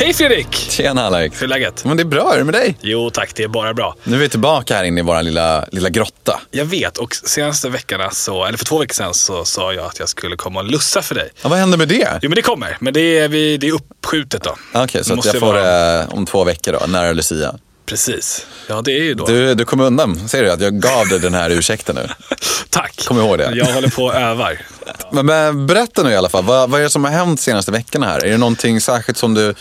Hej Fredrik! Tjena Alex. Hur är läget? Men det är bra, är det med dig? Jo tack, det är bara bra. Nu är vi tillbaka här inne i vår lilla, lilla grotta. Jag vet och senaste veckorna, så, eller för två veckor sedan, så sa jag att jag skulle komma och lussa för dig. Ja, vad händer med det? Jo men det kommer, men det är, vi, det är uppskjutet då. Okej, så att måste jag får vara- det om två veckor då, nära Lucia. Precis. Ja det är ju då. Du, du kom undan, ser du att jag gav dig den här ursäkten nu. Tack. Kom ihåg det. Jag håller på och övar. Men, men berätta nu i alla fall, vad, vad är det som har hänt senaste veckorna här? Är det någonting särskilt som du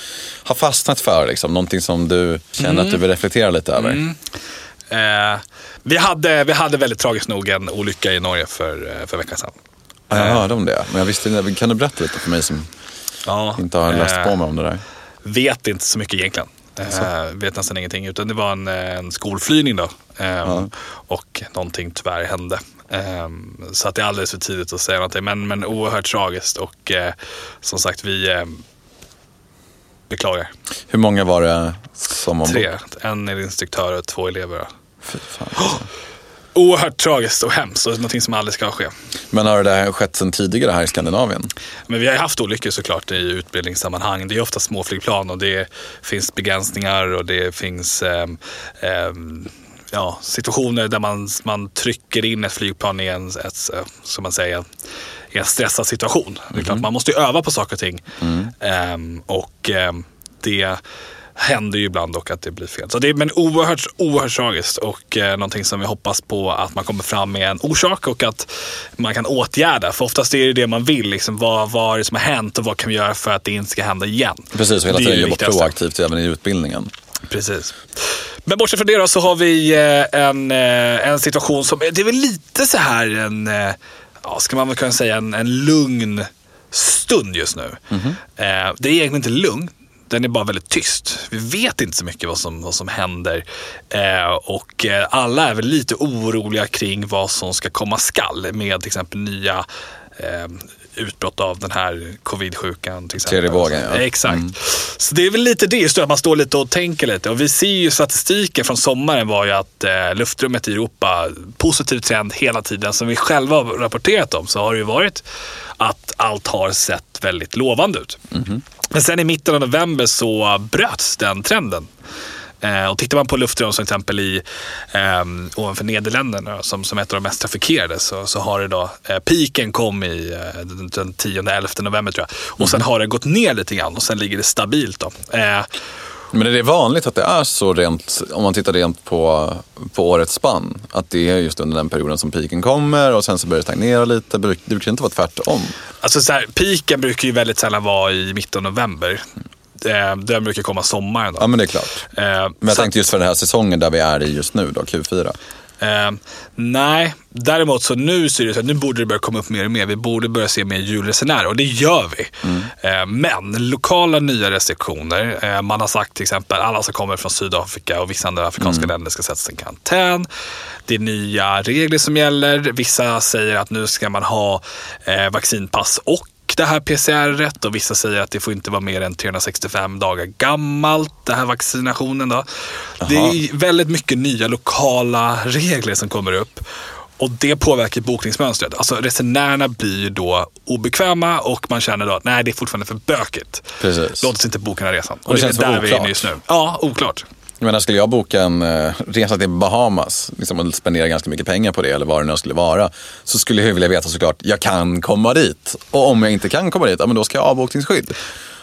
har fastnat för? Liksom? Någonting som du känner Mm. att du vill reflektera lite över? Eh, vi, hade, vi hade väldigt tragiskt nog en olycka i Norge för, eh, för veckan sedan. Ja, jag hörde om det, men jag visste inte. Kan du berätta lite för mig som Ja, inte har läst eh, på mig om det där? Vet inte så mycket egentligen. Eh, vet nästan ingenting. Utan det var en, eh, en skolflygning då. Eh, Och någonting tyvärr hände. Eh, så att det är alldeles för tidigt att säga någonting. Men, men oerhört tragiskt. Och eh, som sagt, vi eh, beklagar. Hur många var det som ombord? Tre. En instruktör och två elever. Fy fan, alltså. Oerhört tragiskt och hemskt och någonting som aldrig ska ske. Men har det här skett sedan tidigare här i Skandinavien? Men vi har haft olyckor såklart i utbildningssammanhang. Det är ofta små flygplan och det finns begränsningar och det finns ehm, ehm, ja, situationer där man, man trycker in ett flygplan i en, ett, eh, som man säger, en stressad situation. Det är klart, man måste ju öva på saker och ting. Ehm, och ehm, det händer ju ibland dock att det blir fel. Så det är men oerhört, oerhört tragiskt och eh, någonting som vi hoppas på att man kommer fram med en orsak och att man kan åtgärda. För oftast är det det man vill. Liksom, vad, vad är det som har hänt och vad kan vi göra för att det inte ska hända igen? Precis, och hela tiden jobba proaktivt även i utbildningen. Precis. Men bortsett från det då så har vi eh, en, eh, en situation som, det är väl lite så här en, eh, ja, ska man väl kunna säga en, en lugn stund just nu. Mhm. Eh, Det är egentligen inte lugn. Den är bara väldigt tyst. Vi vet inte så mycket vad som, vad som händer. Eh, och eh, alla är väl lite oroliga kring vad som ska komma skall med till exempel nya eh, utbrott av den här covid-sjukan. Tredje vågen, ja. Exakt. Så det är väl lite det, just att man står lite och tänker lite. Och vi ser ju statistiken från sommaren var ju att eh, luftrummet i Europa, positiv trend hela tiden. Som vi själva har rapporterat om så har det ju varit att allt har sett väldigt lovande ut. Men sen i mitten av november så bröts den trenden. Eh, och tittar man på luftrum som exempel i eh, ovanför Nederländerna som, som ett av de mest trafikerade så, så har det då, eh, piken kom i eh, den, den 10-11 november tror jag. Och sen har det gått ner lite grann och sen ligger det stabilt då. Eh, Men är det vanligt att det är så rent, om man tittar rent på, på årets spann? Att det är just under den perioden som piken kommer och sen så börjar det stagnera lite. Det brukar inte vara tvärtom. Alltså så här, piken brukar ju väldigt sällan vara i mitten av november. Eh, den brukar komma sommaren då. Ja men det är klart. Eh, Men jag så tänkte just för den här säsongen där vi är i just nu då, Q4. Eh, nej, däremot så nu ser det så att nu borde det börja komma upp mer och mer. Vi borde börja se mer julresenärer och det gör vi. Eh, men lokala nya restriktioner. Eh, man har sagt till exempel alla som kommer från Sydafrika och vissa andra afrikanska länder ska sättas i karantän. Det är nya regler som gäller. Vissa säger att nu ska man ha eh, vaccinpass och det här PCR-rätt och vissa säger att det får inte vara mer än 365 dagar gammalt, det här vaccinationen då. Det är väldigt mycket nya lokala regler som kommer upp. Och det påverkar bokningsmönstret. Alltså resenärerna blir då obekväma och man känner då att nej, det är fortfarande för bökigt. Precis. Låt oss inte boka den här resan. Och, det det, är känns för där vi är inne oklart. just nu. Ja, oklart. Jag menar, skulle jag boka en eh, resa till Bahamas liksom, och spendera ganska mycket pengar på det eller vad det nu skulle vara. Så skulle jag vilja veta såklart, jag kan komma dit. Och om jag inte kan komma dit, ja, men då ska jag ha avbokningsskydd.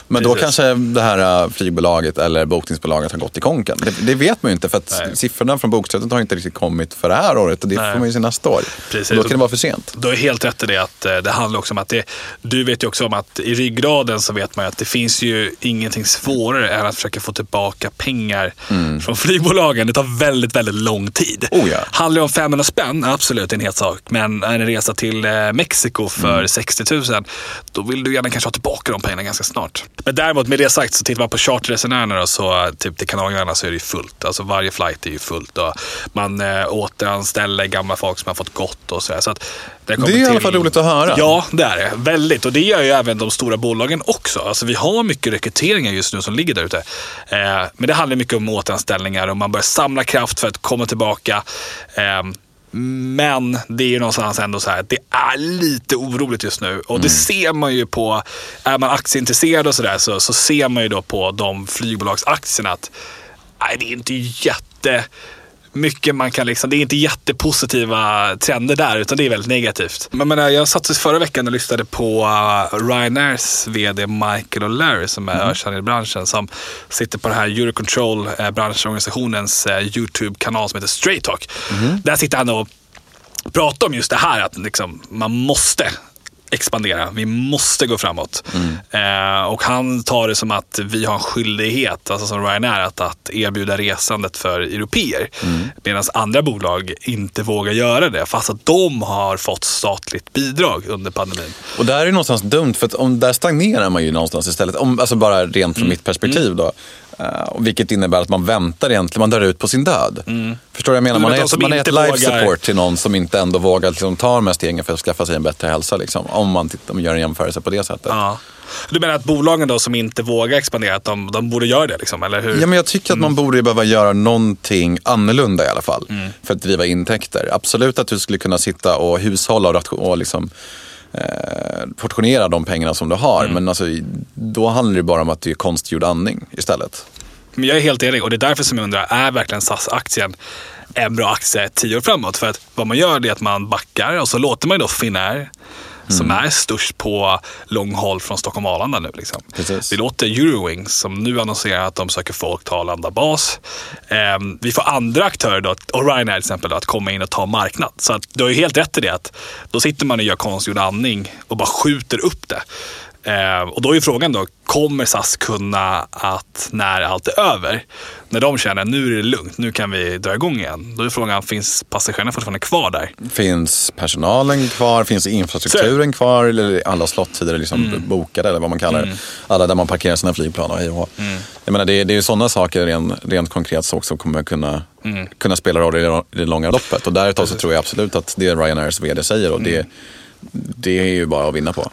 Men då kanske det här eh, flygbolaget eller bokningsbolaget har gått i konken. Det, det vet man ju inte för att Nej. siffrorna från bokstödet har inte riktigt kommit för det här året och det Nej. får man ju se nästa år. Precis. Och då kan det vara för sent. Du har helt rätt i det att eh, det handlar också om att det, du vet ju också om att i ryggraden så vet man ju att det finns ju ingenting svårare än att försöka få tillbaka pengar från flygbolagen. Det tar väldigt, väldigt lång tid. Mm. Oh ja. Handlar det om 500 spänn, absolut en helt sak. Men en resa till eh, Mexiko för Mm. 60 000, då vill du gärna kanske ha tillbaka de pengarna ganska snart. Men däremot med det sagt så tittar man på charterresenärerna så typ till Kanarieöarna så är det ju fullt. Alltså varje flight är ju fullt och man eh, återanställer gamla folk som har fått gått och sådär. Så att det, Det är i alla fall roligt att höra. Ja, det är det. Väldigt. Och det gör ju även de stora bolagen också. Alltså vi har mycket rekryteringar just nu som ligger där ute. Eh, men det handlar mycket om återanställningar och man börjar samla kraft för att komma tillbaka. Eh, Men det är ju någonstans ändå så här att det är lite oroligt just nu. Och det ser man ju på, är man aktieintresserad och sådär så, så ser man ju då på de flygbolagsaktierna att nej, det är inte jätte mycket man kan liksom, det är inte jättepositiva trender där utan det är väldigt negativt. Men, men jag satt förra veckan och lyssnade på uh, Ryanairs VD Michael O'Leary som är ökänd i branschen som sitter på den här Eurocontrol, eh, branschorganisationens eh, YouTube-kanal som heter Straight Talk. Där sitter han och pratar om just det här att liksom, man måste expandera. Vi måste gå framåt. Eh, och han tar det som att vi har en skyldighet, alltså som Ryanair, att, att erbjuda resandet för europeer. Medan andra bolag inte vågar göra det, fast att de har fått statligt bidrag under pandemin. Och där är det någonstans dumt, för att om, där stagnerar man ju någonstans istället. Om, alltså bara rent från mitt perspektiv då. Uh, vilket innebär att man väntar egentligen, man drar ut på sin död. Förstår du vad jag menar? Man som gett, man inte gett life vågar- support till någon som inte ändå vågar liksom, ta de här stegen för att skaffa sig en bättre hälsa. Liksom, om man tittar, gör en jämförelse på det sättet. Ja. Du menar att bolagen då som inte vågar expandera, att de, de borde göra det? Liksom, eller hur? Ja, men jag tycker att man borde ju behöva göra någonting annorlunda i alla fall. För att driva intäkter. Absolut att du skulle kunna sitta och hushålla och, och liksom, eh, portionera de pengarna som du har. Men alltså, då handlar det bara om att det är konstgjord andning istället. Men jag är helt enig och det är därför som jag undrar, är verkligen SAS-aktien en bra aktie tio år framåt? För att vad man gör är att man backar och så låter man då Som är störst på lång håll från Stockholm Arlanda nu. Liksom. Precis. Vi låter Eurowings som nu annonserar att de söker folk till Arlanda bas. Ehm, vi får andra aktörer, då, och Ryanair till exempel, då, att komma in och ta marknad. Så att, du har ju helt rätt i det att då sitter man och gör konstgjord andning och bara skjuter upp det. Ehm, och då är ju frågan då, kommer SAS kunna att när allt är över, när de känner att nu är det lugnt, nu kan vi dra igång igen. Då är frågan, finns passagerarna fortfarande kvar där? Finns personalen kvar? Finns infrastrukturen kvar? Eller är alla slottider liksom bokade eller vad man kallar det? Alla där man parkerar sina flygplan och hej och hå. Jag menar, det, är- det är ju sådana saker rent, rent konkret som också kommer kunna, kunna spela roll i det, i det långa loppet. Och därutav så tror jag absolut att det Ryanairs vd säger och det, det är ju bara att vinna på.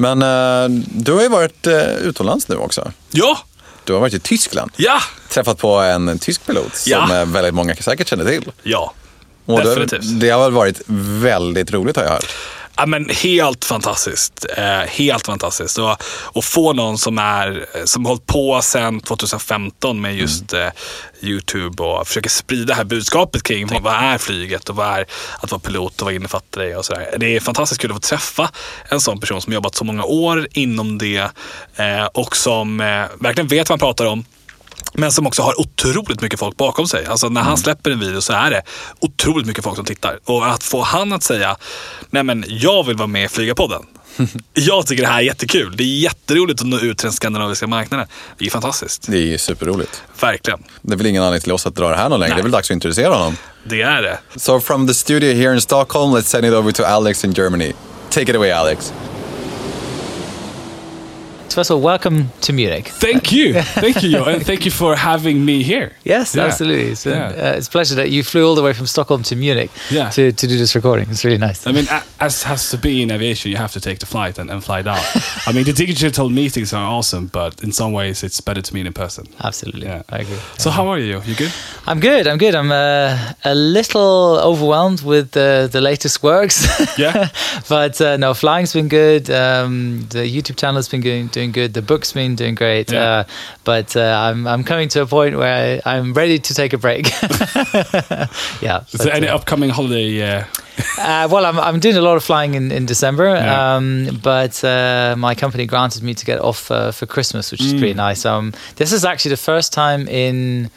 Men eh, du har ju varit uh, utomlands nu också. Ja! Du har varit i Tyskland. Ja! Träffat på en tysk pilot som Ja. eh, väldigt många säkert känner till. Ja. Och det, Definitivt. det har väl varit väldigt roligt har jag hört. Ja, men helt fantastiskt. Eh, helt fantastiskt. Och, och få någon som är som hållit på sedan 2015 med just eh, YouTube och försöker sprida det här budskapet kring vad, vad är flyget och vad är att vara pilot och vad innefattar det och sådär. Det är fantastiskt kul att få träffa en sån person som jobbat så många år inom det eh, och som eh, verkligen vet vad han pratar om. Men som också har otroligt mycket folk bakom sig. Alltså när han släpper en video så är det otroligt mycket folk som tittar. Och att få han att säga, nej men jag vill vara med i Flygarpodden. jag tycker det här är jättekul. Det är jätteroligt att nå ut till den skandinaviska marknaden. Det är fantastiskt. Det är ju superroligt. Verkligen. Det är väl ingen anledning till oss att dra det här någon längre. Nej. Det är väl dags att introducera honom. Det är det. So from the studio here in Stockholm, let's send it over to Alex in Germany. Take it away Alex. First of all, welcome to Munich. Thank you, thank you, and thank you for having me here. Yes, Yeah. absolutely. It's, Yeah. uh, it's a pleasure that you flew all the way from Stockholm to Munich Yeah. to, to do this recording. It's really nice. I mean, as has to be in aviation, you have to take the flight and, and fly down. I mean, the digital meetings are awesome, but in some ways, it's better to meet in person. absolutely. Yeah. I agree. So, how are you? You good? I'm good. I'm good. I'm uh, a little overwhelmed with uh, the latest works. Yeah. but uh, no, flying's been good. Um, the YouTube channel has been doing, doing good. The book's been doing great. Yeah. Uh, but uh, I'm, I'm coming to a point where I, I'm ready to take a break. yeah. Is but, there any uh, upcoming holiday? Uh, Uh, well, I'm, I'm doing a lot of flying in, in December, Yeah. um, but uh, my company granted me to get off uh, for Christmas, which is pretty nice. Um, this is actually the first time in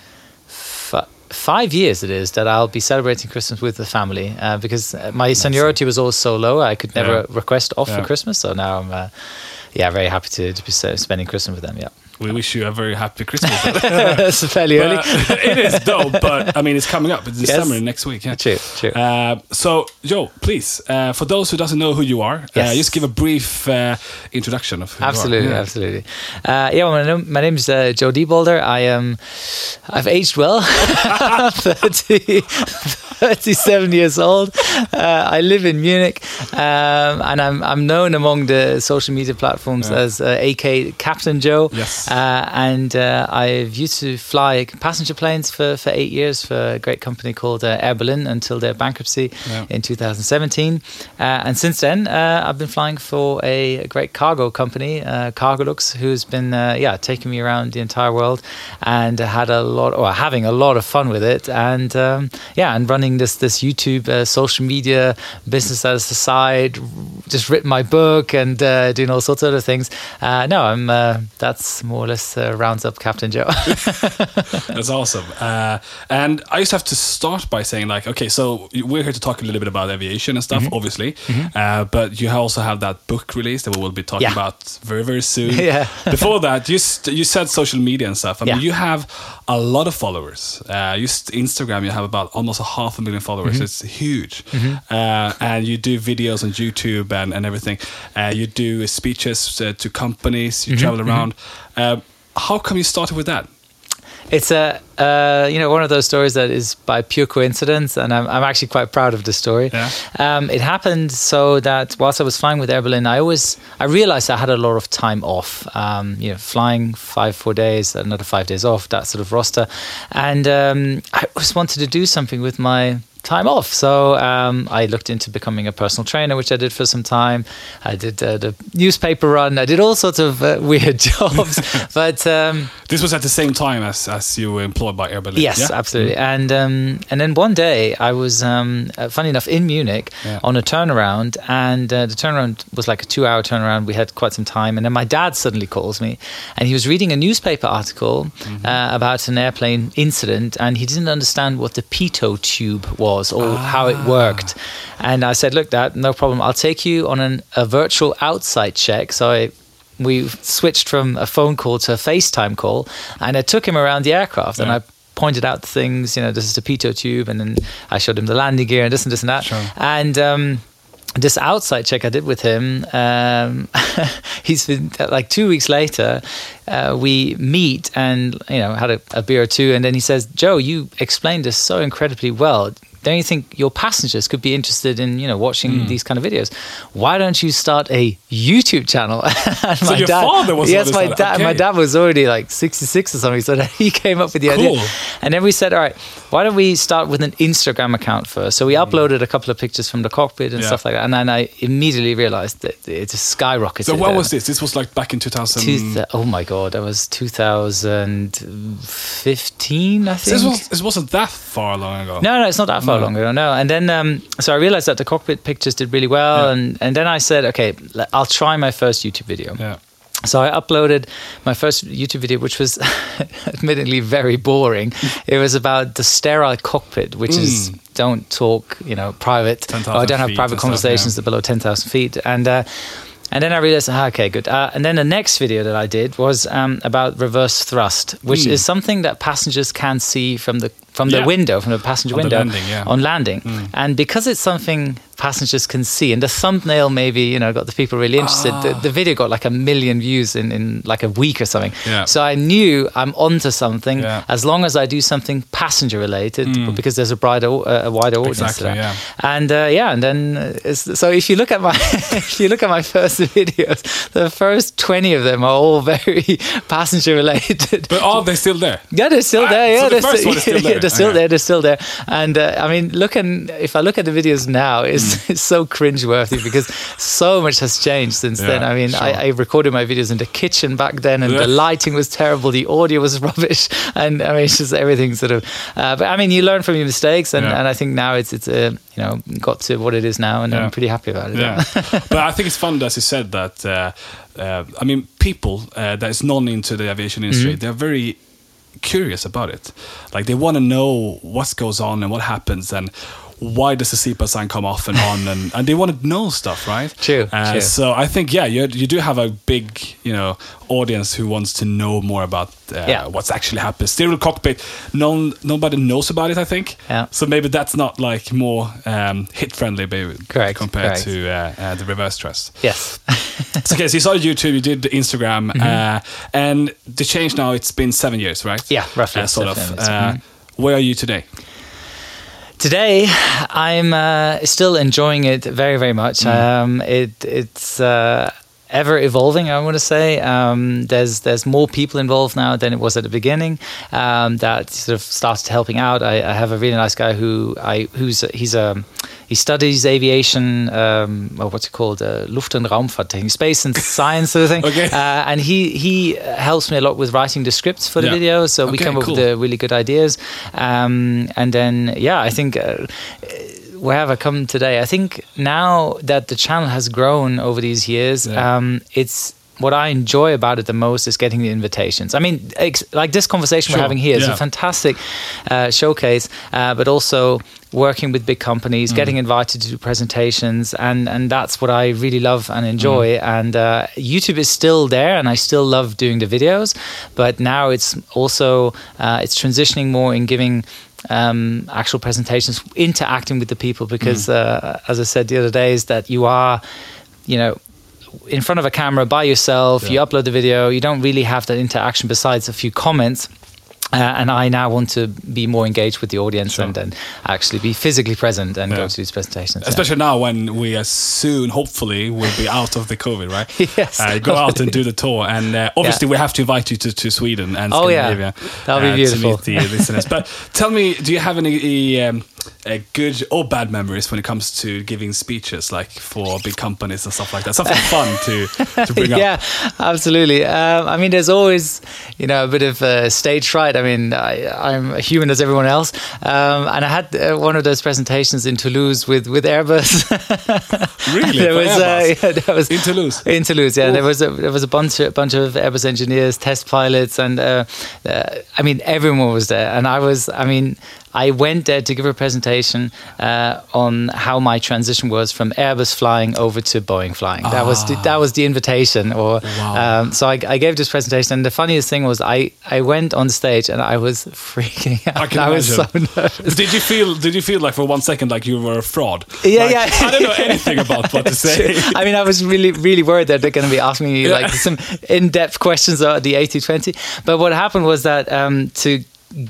f- five years it is that I'll be celebrating Christmas with the family uh, because my seniority was always so low, I could never Yeah. request off Yeah. for Christmas. So now I'm, uh, yeah, very happy to, to be spending Christmas with them. Yeah, we wish you a very happy Christmas. it's fairly early. It is though, but I mean, it's coming up. It's December next week. Yeah. True, true. Uh, so, Joe, please, uh, for those who doesn't know who you are, uh, just give a brief uh, introduction of who Absolutely, you are. Yeah. absolutely. Uh, yeah, well, my name, my is uh, Joe Dieboldar. I am. I've aged well. 30, 37 years old. Uh, I live in Munich, um, and I'm I'm known among the social media platforms Yeah. as uh, AK Captain Joe. Yes. Uh, and uh, I've used to fly passenger planes for, for eight years for a great company called uh, Air Berlin until their bankruptcy Yeah. in 2017. Uh, and since then, uh, I've been flying for a, great cargo company, uh, Cargolux, who's been uh, yeah taking me around the entire world and had a lot, or having a lot of fun with it. And um, yeah, and running this this YouTube uh, social media business as a side, just written my book and uh, doing all sorts of other things. Uh, no, I'm uh, that's more or less uh, rounds up Captain Joe. That's awesome. Uh, and I just have to start by saying, like, okay, so we're here to talk a little bit about aviation and stuff, Mm-hmm. obviously. Uh, but you also have that book release that we will be talking Yeah. about very, very soon. Yeah. Before that, you st- you said social media and stuff. I mean, Yeah. you have a lot of followers. Uh, you st- Instagram, you have about almost a half a million followers. Mm-hmm. It's huge. Uh, and you do videos on YouTube and, and everything. Uh, you do speeches uh, to companies. You Mm-hmm. travel around. Uh, how come you started with that? It's a uh, you know one of those stories that is by pure coincidence, and I'm, I'm actually quite proud of the story. Yeah. Um, it happened so that whilst I was flying with Air Berlin, I always I realized I had a lot of time off. Um, you know, flying five four days, another five days off, that sort of roster, and um, I always wanted to do something with my time off. So um, I looked into becoming a personal trainer, which I did for some time. I did uh, the newspaper run. I did all sorts of uh, weird jobs, but. Um, This was at the same time as, as you were employed by Air Berlin. Yes, yeah? absolutely. And um, and then one day I was, um, uh, funny enough, in Munich Yeah. on a turnaround, and uh, the turnaround was like a two-hour turnaround. We had quite some time, and then my dad suddenly calls me, and he was reading a newspaper article Mm-hmm. uh, about an airplane incident, and he didn't understand what the pitot tube was or how it Ah. worked. And I said, "Look, Dad, no problem. I'll take you on an, a virtual outside check." So I we switched from a phone call to a FaceTime call, and I took him around the aircraft, Yeah. and I pointed out things. You know, this is the pitot tube, and then I showed him the landing gear and this and this and that. Sure. And um, this outside check I did with him, um, he's been like two weeks later. Uh, we meet and you know had a, a beer or two, and then he says, "Joe, you explained this so incredibly well." Don't you think your passengers could be interested in you know watching Hmm. these kind of videos? Why don't you start a YouTube channel? and So your father was yes, my dad. side, My dad was already like sixty six or something, so he came up with the Cool. idea. And then we said, all right, why don't we start with an Instagram account first? So we uploaded a couple of pictures from the cockpit and. Yeah. stuff like that. And then I immediately realized that it just skyrocketed. So when was this? This was like back in 2000. two thou- oh my god, that was 2015, I So think. this, was, wasn't that far long ago. No, no, it's not that far No. long ago. No, and then um, so I realized that the cockpit pictures did really well, Yeah. and and then I said, okay, I'll try my first YouTube video. Yeah. So I uploaded my first YouTube video, which was admittedly very boring. it was about the sterile cockpit, which is don't talk, you know, private. 10,000 or don't have private and stuff, conversations yeah. below ten thousand feet, and. Uh, and then I realized, ah, okay, good. Uh, and then the next video that I did was um, about reverse thrust, which is something that passengers can see from the from the. Yeah. window, from the passenger On the window landing, yeah. On landing. And because it's something passengers can see, and the thumbnail maybe you know got the people really interested. The, the video got like a million views in, in like a week or something. Yeah. So I knew I'm onto something as long as I do something passenger related, because there's a brighter, uh, a wider audience Exactly, yeah. And uh, yeah, and then uh, it's, so if you look at my if you look at my first videos, the first twenty of them are all very passenger related. But are they still there? Yeah, they're still Ah, there. so Yeah, the they're, first still, one is still there. They're still Okay. there. They're still there. And uh, I mean, looking if I look at the videos now, it's, Mm. it's so cringeworthy because so much has changed since then. I mean, sure. I, I recorded my videos in the kitchen back then, and Yeah. the lighting was terrible, the audio was rubbish, and I mean, it's just everything sort of. Uh, but I mean, you learn from your mistakes, and, Yeah. and I think now it's it's uh, you know got to what it is now, and Yeah. I'm pretty happy about it. Yeah, but I think it's fun as you said that. Uh, uh, I mean, people uh, that is non into the aviation industry, Mm-hmm. they're very curious about it. Like they want to know what goes on and what happens and why does the CPAP sign come off and on and, and they want to know stuff, right? True, Uh, true. So I think yeah, you you do have a big you know audience who wants to know more about uh, Yeah. what's actually happened. Sterile cockpit, no nobody knows about it. I think. Yeah. So maybe that's not like more um, hit friendly, maybe Correct, compared correct. to uh, uh, the reverse thrust. Yes. So, okay, so you started YouTube, you did Instagram, uh, and the change now. It's been seven years, right? Mm-hmm. Yeah, roughly Uh, sort of. Mhm. Where are you today? Today, I'm uh, still enjoying it very, very much. Um, it it's uh, ever evolving. I want to say um, there's there's more people involved now than it was at the beginning. Um, that sort of started helping out. I, I have a really nice guy who I who's he's a he studies aviation. Um, what's it called? Uh, Luft- und Raumfahrttechnik, space and science sort of thing. Okay. Uh, and he he helps me a lot with writing the scripts for the Yeah. videos. So we Okay, come up with the really good ideas. Um, and then yeah, I think. Uh, where have I come today? I think now that the channel has grown over these years, Yeah. um, it's what I enjoy about it the most is getting the invitations. I mean, ex- like this conversation Sure, we're having here is yeah. a fantastic uh, showcase, uh, but also working with big companies, Mm. getting invited to do presentations, and and that's what I really love and enjoy. Mm. And uh, YouTube is still there, and I still love doing the videos, but now it's also uh, it's transitioning more in giving um, actual presentations, interacting with the people. Because Mm. uh, as I said the other day, is that you are, you know. In front of a camera by yourself, you upload the video. You don't really have that interaction besides a few comments. Uh, and I now want to be more engaged with the audience Sure. and, and actually be physically present and Yeah. go to these presentations. yeah. Especially now when we are soon, hopefully, will be out of the COVID, right? Yes. Uh, go out and do the tour. And uh, obviously, we have to invite you to, to Sweden and Oh, yeah. Scandinavia. That'll be uh, beautiful. To meet the listeners. But tell me, do you have any um, uh, good or bad memories when it comes to giving speeches, like for big companies and stuff like that? Something fun to, to bring up. yeah, absolutely. Um, I mean, there's always, you know, a bit of uh, stage fright. I mean, I, I'm a human as everyone else, um, and I had uh, one of those presentations in Toulouse with with Airbus. Really? there was, Airbus? Uh, yeah, there was In Toulouse? In Toulouse, yeah. There was a there was a bunch of, bunch of Airbus engineers, test pilots, and uh, uh, I mean, everyone was there, and I was, I mean. I went there to give a presentation uh, on how my transition was from Airbus flying over to Boeing flying. That was the, that was the invitation. Or Wow. um, so I, I gave this presentation, and the funniest thing was I, I went on stage and I was freaking out. I can I was so nervous. Did you feel? Did you feel like for one second like you were a fraud? Yeah, Like, yeah. I don't know anything about what to say. I mean, I was really, really worried that they're going to be asking me like some in-depth questions about the A220. But what happened was that um, to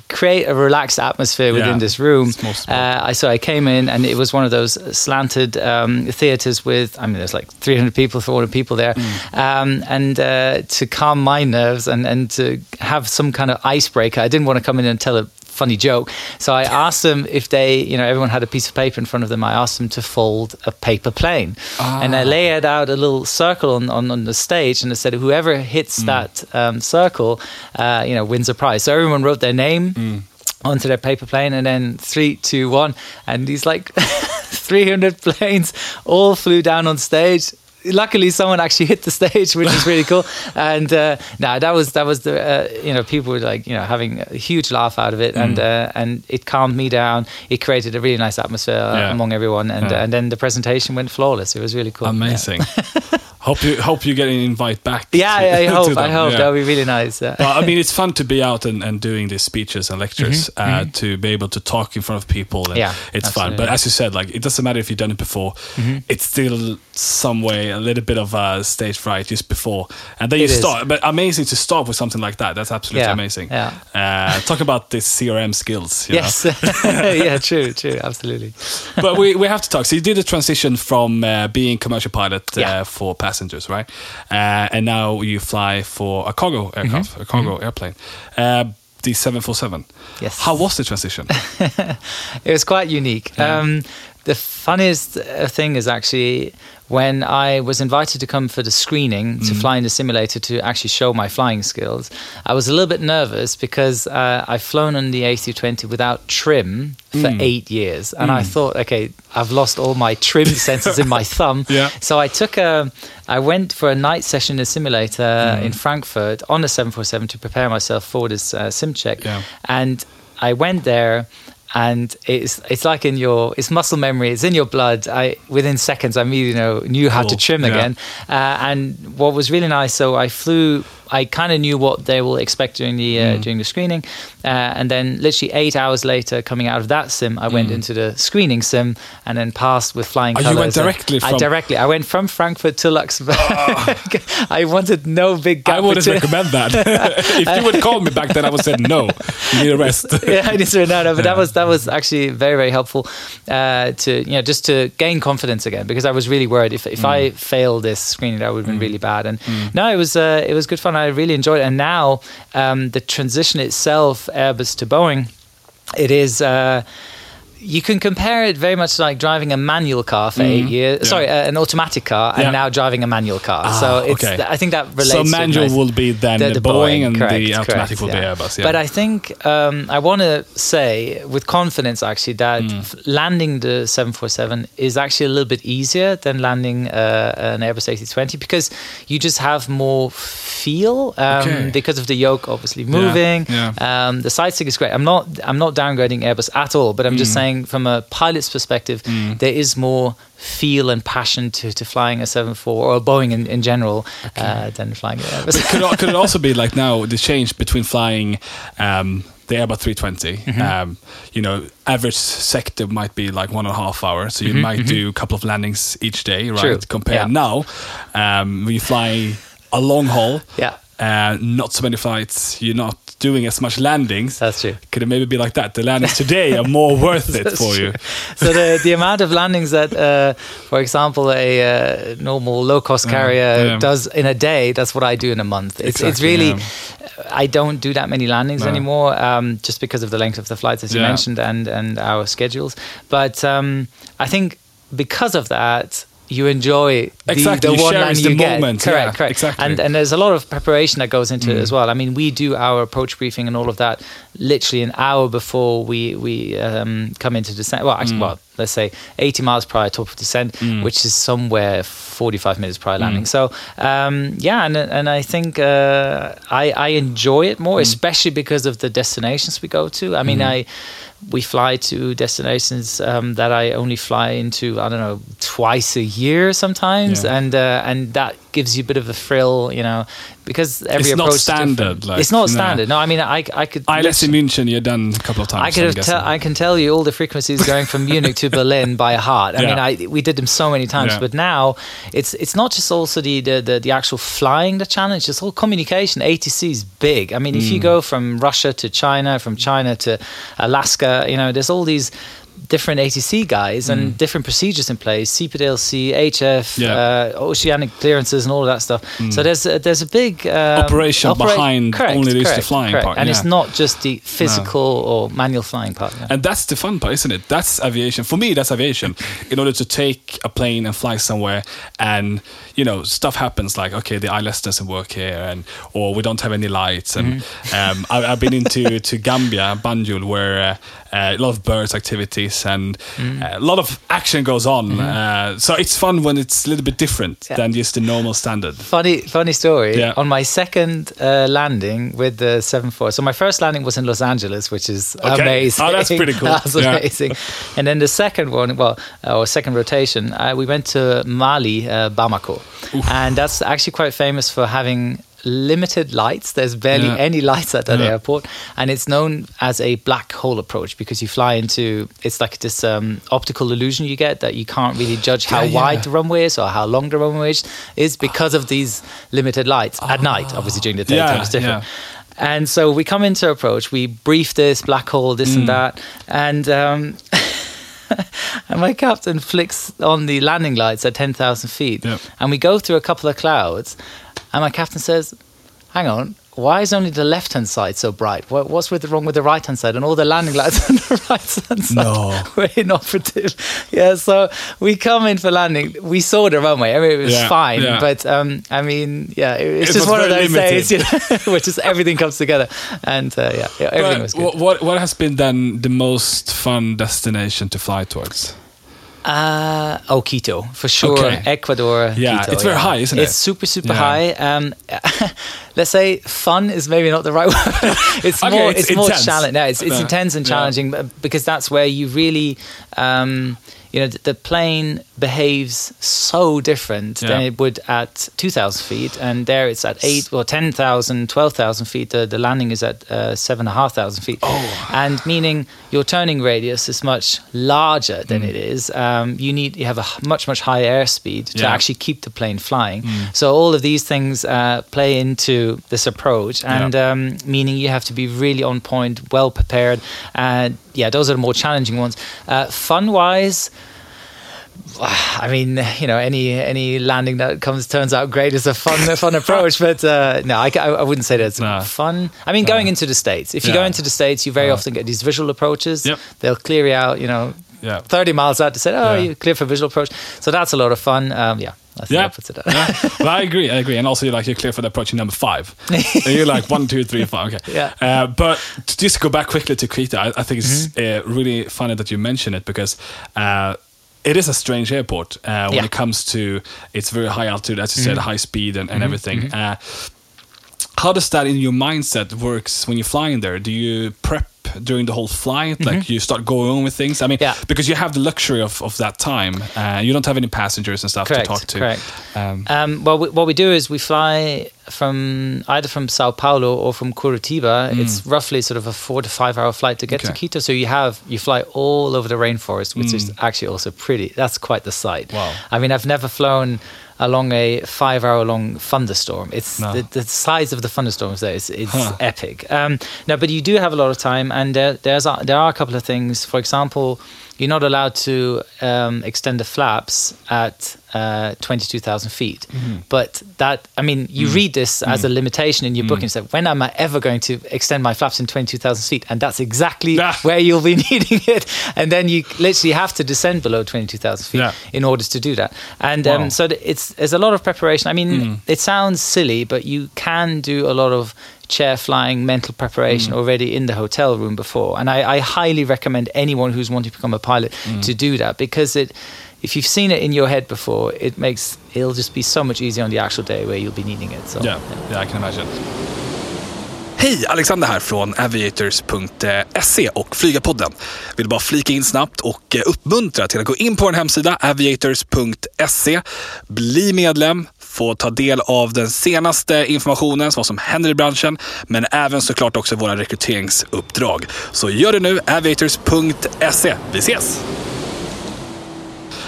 create a relaxed atmosphere within Yeah. this room, It's most important. uh, I so I came in and it was one of those slanted um, theaters with I mean, there's like 300 people, 400 people there, Mm. um, and uh, to calm my nerves and and to have some kind of icebreaker, I didn't want to come in and tell a funny joke. So I asked them if they, you know, everyone had a piece of paper in front of them. I asked them to fold a paper plane, and I laid out a little circle on, on, on the stage, and I said whoever hits that um, circle, uh, you know, wins a prize. So everyone wrote their name. Onto their paper plane, and then three, two, one, and these like 300 planes all flew down on stage luckily someone actually hit the stage which is really cool. And uh no that was that was the uh, you know people were like you know having a huge laugh out of it. And uh, and it calmed me down. It created a really nice atmosphere Yeah. among everyone. And Yeah. and then the presentation went flawless. It was really cool. Amazing. hope you hope you get an invite back. yeah to- yeah, I hope. I hope Yeah. that would be really nice well, I mean, it's fun to be out and, and doing these speeches and lectures, uh, to be able to talk in front of people. Mm-hmm. Yeah, it's fun. But as you said, like it doesn't matter if you've done it before. Mm-hmm. It's still some way a little bit of uh, stage fright just before, and then you It is. start. But amazing to start with something like that. That's absolutely Yeah, amazing. yeah. Uh, talk about the CRM skills. you yes yeah true true absolutely but we, we have to talk. So you did a transition from uh, being commercial pilot uh, Yeah. for passengers, right? Uh, and now you fly for a cargo aircraft, a cargo airplane, uh, the 747. Yes. How was the transition? it was quite unique. Um, the funniest uh, thing is actually when I was invited to come for the screening to fly in the simulator to actually show my flying skills. I was a little bit nervous because uh, I've flown on the A320 without trim for eight years, and I thought, okay, I've lost all my trim sensors in my thumb. Yeah. So I took a, I went for a night session in the simulator in Frankfurt on a 747 to prepare myself for this uh, sim check, Yeah. and I went there and it's it's like in your it's muscle memory it's in your blood. I within seconds i immediately know knew how to trim Yeah. again. Uh, and what was really nice so i flew I kind of knew what they will expect during the uh, Mm. during the screening, uh, and then literally eight hours later, coming out of that sim, I went into the screening sim and then passed with flying Mm. Oh, you colors. went directly I from- Ah. directly. I went from Frankfurt to Luxembourg. I wanted no big gap I wouldn't between- recommend that. if you would call me back then, I would say no. You need a rest. yeah, I just no, no, but that was that was actually very very helpful uh, to you know just to gain confidence again because I was really worried if if I failed this screening that would have been really bad and no it was uh, it was good fun I really enjoyed it and now um, the transition itself Airbus to Boeing it is. Uh, you can compare it very much like driving a manual car for eight years. Yeah. Sorry, uh, an automatic car, and now driving a manual car. Ah, so it's. okay. I think that relates. So manual will be then the- the Boeing, and correct, the automatic correct, will yeah. be Airbus. Yeah. But I think um, I want to say with confidence actually that Mm. f- landing the 747 is actually a little bit easier than landing uh, an Airbus A320 because you just have more feel um, Okay. because of the yoke obviously moving. yeah. Um, the sightseeing is great. I'm not I'm not downgrading Airbus at all, but I'm Mm. just saying from a pilot's perspective, there is more feel and passion to, to flying a 74 or a Boeing in, in general uh, than flying an Airbus. could, it- could it also be like now the change between flying um, the Airbus 320? Mm-hmm. Um, you know, average sector might be like one and a half hour, so you might do a couple of landings each day, right? Mm-hmm, True. Compare Yeah. now um, when you fly a long haul, Yeah. Uh, not so many flights, you're not doing as much landings. That's true. Could it maybe be like that? The landings today are more worth it for true. you. So the the amount of landings that, uh, for example, a uh, normal low cost carrier yeah. does in a day, that's what I do in a month. It's it's really. yeah. I don't do that many landings No. anymore, um, just because of the length of the flights, as you Yeah. mentioned, and and our schedules. But um, I think because of that. You enjoy the, Exactly, the you one the you get. moment, Correct, yeah, correct. exactly. And and there's a lot of preparation that goes into it Mm. as well. I mean, we do our approach briefing and all of that literally an hour before we we um, come into descent. Well, Mm. actually, well, let's say 80 miles prior top of descent, which is somewhere 45 minutes prior Mm. landing. So um, yeah, and and I think uh, I I enjoy it Mm. more, especially because of the destinations we go to. I mean. I. We fly to destinations um, that I only fly into. I don't know twice a year sometimes, Yeah. and uh, and that gives you a bit of a thrill, you know, because every It's not approach is standard, like, it's not no. standard. No, I mean, I I could. ILS in literally- München, you've done a couple of times. I could have. Te- I can tell you all the frequencies going from Munich to Berlin by heart. I Yeah. mean, I we did them so many times, Yeah. but now it's it's not just also the, the the the actual flying the challenge. It's all communication. ATC is big. I mean, if Mm. you go from Russia to China, from China to Alaska, you know, there's all these different ATC guys and different procedures in place, CPDLC, HF, Mm. Yeah. Mm. uh, oceanic clearances and all of that stuff. So there's a, there's a big um, Operation behind correct, only just the flying correct. part, And it's not just the physical or manual flying part. yeah. And that's the fun part, isn't it? That's aviation. For me, that's aviation. In order to take a plane and fly somewhere, and you know, stuff happens like, okay, the ILS doesn't work here, and or we don't have any lights. And Mm-hmm. um, I, I've been into to Gambia, Banjul, where uh, uh, a lot of birds activities and Mm-hmm. uh, a lot of action goes on. Uh, so it's fun when it's a little bit different Yeah. than just the normal standard. Funny, funny story. Yeah. On my second uh, landing with the seven four, so my first landing was in Los Angeles, which is Okay. amazing. Oh, that's pretty cool. that's Yeah. amazing. And then the second one, well, or second rotation, uh, we went to Mali, uh, Bamako, and that's actually quite famous for having limited lights. There's barely Yeah. any lights at that Yeah. airport, and it's known as a black hole approach because you fly into it's like this um, optical illusion you get that you can't really judge how Yeah, wide the runway is or how long the runway is, is because of these limited lights at night. Obviously, during the daytime it's different. And so we come into approach, we brief this black hole, this Mm. and that, and um, and my captain flicks on the landing lights at ten thousand feet, Yep. and we go through a couple of clouds, and my captain says, "Hang on." Why is only the left hand side so bright? What, what's with wrong with the right hand side? And all the landing lights on the right hand side No. were inoperative. Yeah, so we come in for landing. We saw the runway. I mean, it was Yeah, fine, yeah. but um, I mean, yeah, it, it's It just one of those days, you know, where just everything comes together, and uh, yeah, yeah, everything But was good. What what has been then the most fun destination to fly towards? Uh, oh, Quito for sure. Okay. Ecuador. Yeah, Quito, it's very high, isn't it? It's super, super Yeah. high. Um, let's say fun is maybe not the right word. it's Okay, more, it's it's, more challenging. No, it's, it's No, intense and challenging but- because that's where you really, um, you know, the, the plane behaves so different than it would at 2,000 feet. And there it's at 8 or 10,000, 12,000 feet. The, the landing is at uh, 7,500 feet. Oh. And meaning your turning radius is much larger than it is. Um, you need you have a much, much higher airspeed to Yeah. actually keep the plane flying. So all of these things uh, play into this approach. And Yeah. um, meaning you have to be really on point, well prepared. And yeah, those are the more challenging ones. Uh, fun wise, I mean, you know, any any landing that comes turns out great is a fun a fun approach. But uh, no, I, I wouldn't say that's No. fun. I mean, going into the states, if you go into the states, you very often get these visual approaches. Yep. They'll clear you out, you know, Yeah. thirty miles out to say, oh, Yeah. you clear for visual approach. So that's a lot of fun. Um, yeah, I Yeah, it yeah. Well, I agree. I agree. And also, you're like you're clear for the approaching number five. and you're like one, two, three, five. Okay. Yeah. Uh, but to just go back quickly to Quito, I, I think it's Mm-hmm. uh, really funny that you mention it because. Uh, it is a strange airport uh, when Yeah. Mm-hmm. it comes to its very high altitude, as you said, high speed and, and everything. Uh, how does that in your mindset works when you're flying there? Do you prep during the whole flight? Like you start going on with things? I mean, Mm-hmm. Yeah. because you have the luxury of, of that time. Uh, you don't have any passengers and stuff Correct, to talk to. correct. Um, Um, well, we, what we do is we fly from either from Sao Paulo or from Curitiba. It's roughly sort of a four to five hour flight to get to Mm. Quito. So you have you fly all over the rainforest, which is actually also pretty. That's quite the sight. Mm. Wow. I mean, I've never flown along a five hour long thunderstorm. It's No. the, the size of the thunderstorms there is it's Huh. epic. Um, no, but you do have a lot of time, and there, there's a, there are a couple of things. For example, you're not allowed to um, extend the flaps at uh, 22,000 feet. Mm-hmm. But that, I mean, you Mm. read this as a limitation in your booking. So when am I ever going to extend my flaps in 22,000 feet? And that's exactly Ah. where you'll be needing it. And then you literally have to descend below 22,000 feet Yeah. in order to do that. And Wow. Mm. um, so it's there's a lot of preparation. I mean, it sounds silly, but you can do a lot of chair flying mental preparation Mm. already in the hotel room before. And I, I highly recommend anyone who's wanting to become a pilot Mm. to do that because it. If you've seen it in your head before, it makes it'll just be so much easier on the actual day where you'll be needing it. So Yeah, yeah, I can imagine. Hej, Alexander här från aviators.se och Flygarpodden. Vill bara flika in snabbt och uppmuntra till att gå in på vår hemsida aviators.se. Bli medlem, få ta del av den senaste informationen, vad som händer i branschen, men även såklart också våra rekryteringsuppdrag. Så gör det nu, aviators.se. Vi ses!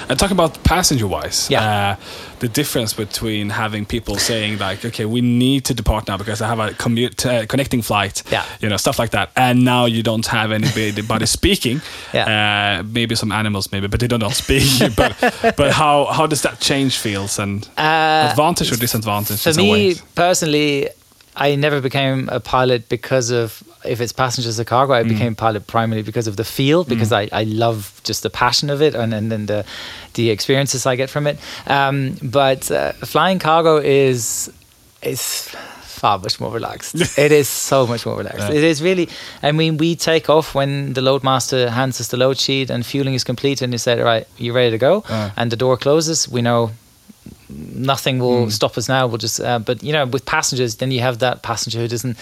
And talking about passenger wise, Yeah. uh, the difference between having people saying like, okay, we need to depart now because I have a commute, uh, connecting flight, Yeah. you know, stuff like that, and now you don't have anybody speaking. Yeah. Uh, maybe some animals, maybe, but they don't speak. but but how how does that change feels and Uh, advantage or disadvantage? For me personally, I never became a pilot because of if it's passengers or cargo. I became a pilot primarily because of the feel, because I, I love just the passion of it and and then the the experiences I get from it. Um, but uh, flying cargo is is far much more relaxed. it is so much more relaxed. Yeah. It is really. I mean, we take off when the loadmaster hands us the load sheet and fueling is complete, and he said, "All right, you're ready to go?" Uh. And the door closes. We know nothing will stop us now. We'll just, uh, but you know, with passengers, then you have that passenger who doesn't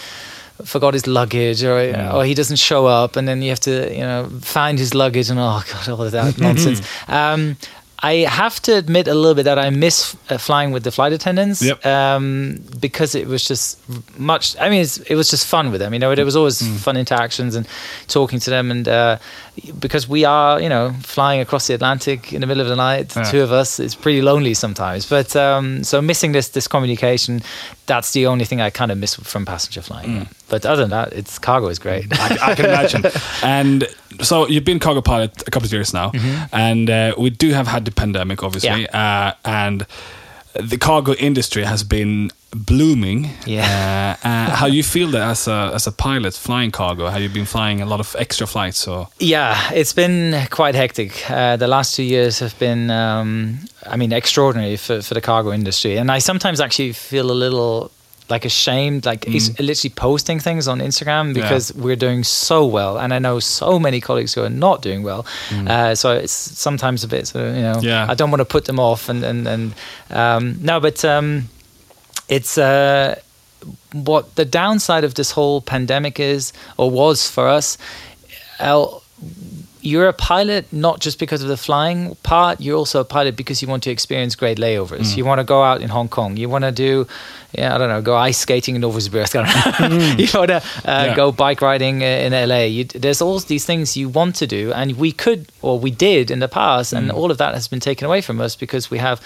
forgot his luggage or or he doesn't show up, and then you have to you know find his luggage and oh god, all of that nonsense. Um, I have to admit a little bit that I miss uh, flying with the flight attendants Yep. um, because it was just much. I mean, it's, it was just fun with them. You know, it was always fun interactions and talking to them, and uh, because we are, you know, flying across the Atlantic in the middle of the night, the Yeah. two of us, it's pretty lonely sometimes. But um, so missing this this communication, that's the only thing I kind of miss from passenger flying. yeah. But other than that, it's cargo is great. I, I can imagine. and so you've been cargo pilot a couple of years now, and uh, we do have had the pandemic, obviously, uh, and the cargo industry has been blooming. Yeah. Uh, uh, how you feel that as a as a pilot flying cargo? Have you been flying a lot of extra flights or? Yeah, it's been quite hectic. Uh, the last two years have been, um, I mean, extraordinary for, for the cargo industry. And I sometimes actually feel a little like ashamed, like is literally posting things on Instagram because we're doing so well. And I know so many colleagues who are not doing well. Uh, so it's sometimes a bit, sort of, you know, Yeah. I don't want to put them off. And, and, and um, no, but um, it's. Uh, what the downside of this whole pandemic is or was for us you're a pilot not just because of the flying part. You're also a pilot because you want to experience great layovers. Mm. You want to go out in Hong Kong. You want to do, yeah, I don't know, go ice skating in Novosibirsk. Don't you want to uh, Yeah. go bike riding uh, in LA. You, there's all these things you want to do, and we could or we did in the past, and Mm. all of that has been taken away from us because we have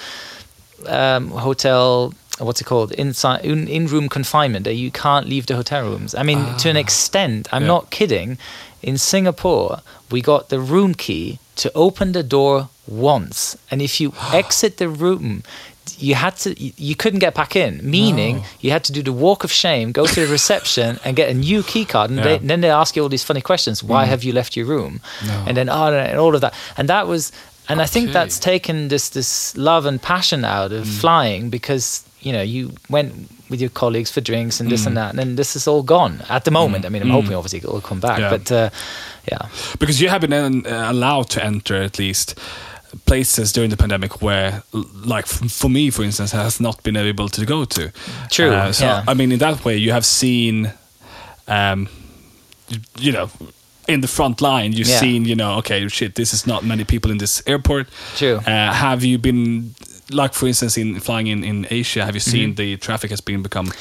um, hotel. What's it called? Inside in, in-room confinement. That you can't leave the hotel rooms. I mean, to an ah. extent, I'm Yeah. not kidding. In Singapore, we got the room key to open the door once, and if you exit the room, you had to. You couldn't get back in. Meaning, you had to do the walk of shame, go to the reception, and get a new key card, and Yeah. they, then they ask you all these funny questions. Why mm. have you left your room? And then oh, and all of that, and that was. And I think that's taken this this love and passion out of mm. flying because you know you went with your colleagues for drinks and this and that, and then this is all gone at the moment. I mean, I'm hoping obviously it'll come back, Yeah. but uh, yeah, Because you have been uh, allowed to enter at least places during the pandemic where, like for me, for instance, has not been able to go to. True, Uh, so yeah. I mean, in that way, you have seen, um, you, you know. In the front line, you've Yeah. seen, you know, okay, shit, this is not many people in this airport. True. Uh, have you been, like, for instance, in flying in, in Asia, have you Mm-hmm. seen the traffic has been become?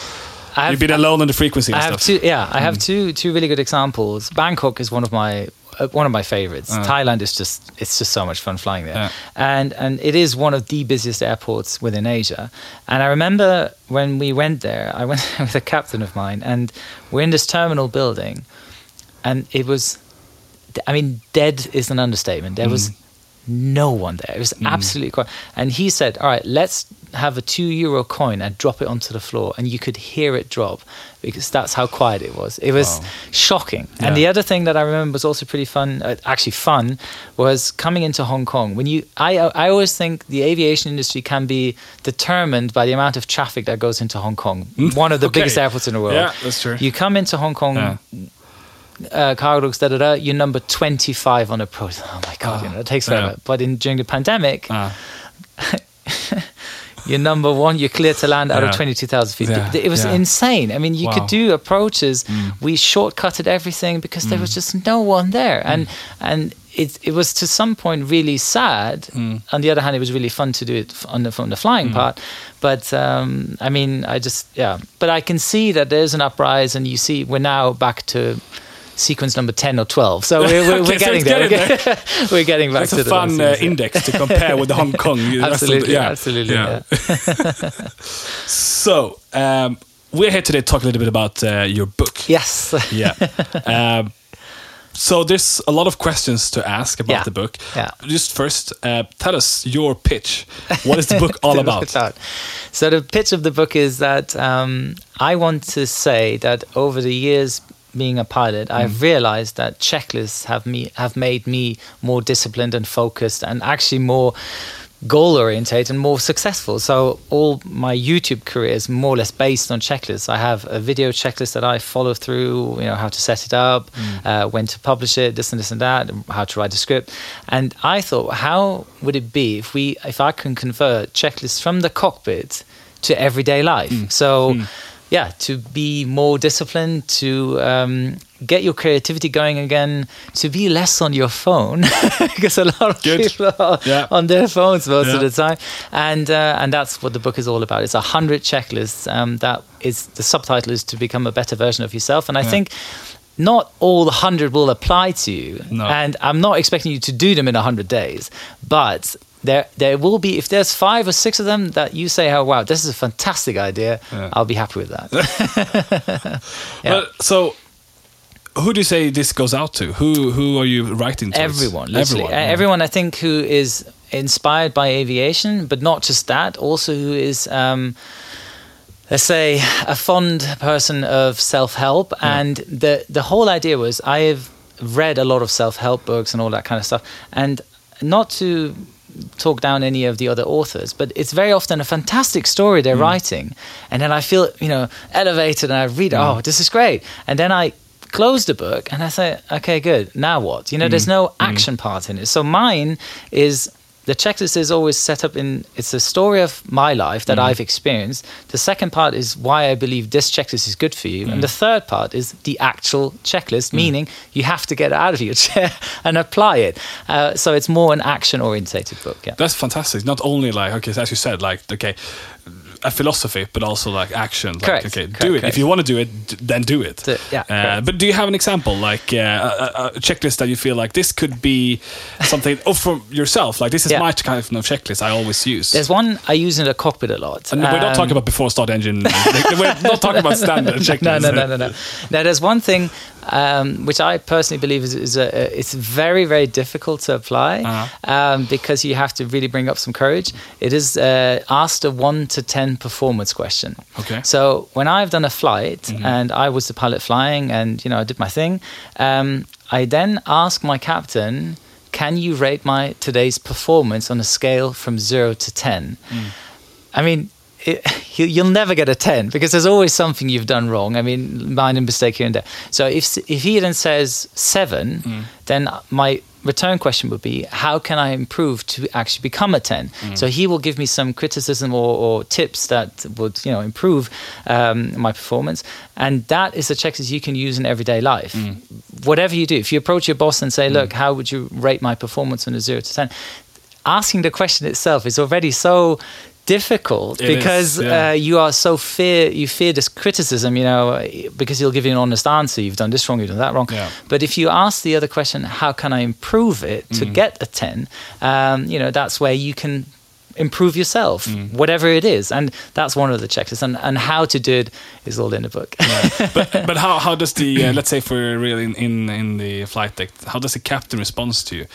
I've- you've been alone on the frequency and I have stuff. two. Yeah, I have two two really good examples. Bangkok is one of my uh, one of my favorites. Thailand is just it's just so much fun flying there, Yeah. and and it is one of the busiest airports within Asia. And I remember when we went there, I went with a captain of mine, and we're in this terminal building, and it was, I mean, dead is an understatement. There was no one there. It was absolutely quiet. And he said, All right, let's have a two euro coin and drop it onto the floor. And you could hear it drop because that's how quiet it was. It was shocking. Yeah. And the other thing that I remember was also pretty fun, uh, actually fun, was coming into Hong Kong. When you, I, I always think the aviation industry can be determined by the amount of traffic that goes into Hong Kong, one of the Okay. biggest airports in the world. Yeah, that's true. You come into Hong Kong Yeah. Uh, cargo da da da. You're number 25 on a pro. Oh my god, you know, it takes forever. yeah. But in during the pandemic, Ah. you're number one. You're clear to land out Yeah. of 22,000 feet. Yeah, It was insane. I mean, you Wow. Mm. could do approaches. We shortcutted everything because there was just no one there, and and. It, it was to some point really sad. Mm. On the other hand, it was really fun to do it on the, from the flying part. But um, I mean, I just yeah. But I can see that there's an uprise, and you see we're now back to sequence number ten or twelve. So we're, we're, Okay, we're so getting it's there. we're getting back It's to a the fun uh, index to compare with the Hong Kong. of the- Absolutely, yeah. absolutely. Yeah. Yeah. So um, we're here today to talk a little bit about uh, your book. Yes. Yeah. um, so there's a lot of questions to ask about Yeah. the book. Yeah. Just first, uh, tell us your pitch. What is the book all about? look it out. So the pitch of the book is that um, I want to say that over the years being a pilot, Mm. I've realized that checklists have me have made me more disciplined and focused, and actually more goal oriented and more successful. So all my YouTube career is more or less based on checklists. I have a video checklist that I follow through, you know, how to set it up, uh, when to publish it, this and this and that, and how to write a script. And I thought, how would it be if we if I can convert checklists from the cockpit to everyday life? So yeah, to be more disciplined, to um, get your creativity going again, to be less on your phone, because a lot of Good. people are Yeah. on their phones most of the time, and uh, and that's what the book is all about. It's a hundred checklists. Um, that is the subtitle is to become a better version of yourself, and I think. Not all the hundred will apply to you, No. and I'm not expecting you to do them in hundred days. But there, there will be if there's five or six of them that you say, "Oh wow, this is a fantastic idea," Yeah. I'll be happy with that. Yeah. Well, so who do you say this goes out to? Who who are you writing to? everyone. Everyone. Yeah. everyone, I think, who is inspired by aviation, but not just that, also who is, um, let's say, a fond person of self help. And the, the whole idea was I have read a lot of self help books and all that kind of stuff. And not to talk down any of the other authors, but it's very often a fantastic story they're mm. writing. And then I feel, you know, elevated and I read, mm. oh, this is great. And then I close the book and I say, okay, good. Now what? You know, there's mm. no action part in it. So mine is the checklist is always set up in it's a story of my life that Mm. I've experienced. The second part is why I believe this checklist is good for you, Mm. and the third part is the actual checklist, meaning you have to get out of your chair and apply it. Uh, so it's more an action orientated book. Yeah. That's fantastic. Not only like okay, as you said, like okay, a philosophy, but also like action. Like, Correct, Okay, correct, do it. correct. If you want to do it, d- then do it. Do- yeah, Uh, but do you have an example, like uh, a, a- checklist that you feel like this could be something, or for yourself, like this is Yeah. my kind of checklist I always use. There's one I use in the cockpit a lot. and we're not Um, talking about before start engine. we're not talking about standard checklists. no, no, no, no, no. Now, there's one thing um, which I personally believe is, is a, it's very, very difficult to apply Uh-huh. um, because you have to really bring up some courage. It is uh, ask the one to ten performance question. Okay. So when I've done a flight Mm-hmm. and I was the pilot flying and you know I did my thing, um, I then ask my captain. Can you rate my today's performance on a scale from zero to ten? Mm. I mean, it, you, you'll never get a 10 because there's always something you've done wrong. I mean, minor mistake here and there. So if, if he then says seven, Mm. then my return question would be, how can I improve to actually become a 10? Mm. So he will give me some criticism or, or tips that would, you know, improve um, my performance. And that is a checklist you can use in everyday life. Mm. Whatever you do, if you approach your boss and say, look, how would you rate my performance on a zero to 10? Asking the question itself is already so difficult It is, because yeah. uh, you are so fear you fear this criticism you know because he'll give you an honest answer you've done this wrong you've done that wrong Yeah. but if you ask the other question how can i improve it to get a 10 um, you know that's where you can improve yourself whatever it is and that's one of the checklists and, and how to do it is all in the book but but how, how does the uh, let's say for real in, in in the flight deck how does the captain respond to you?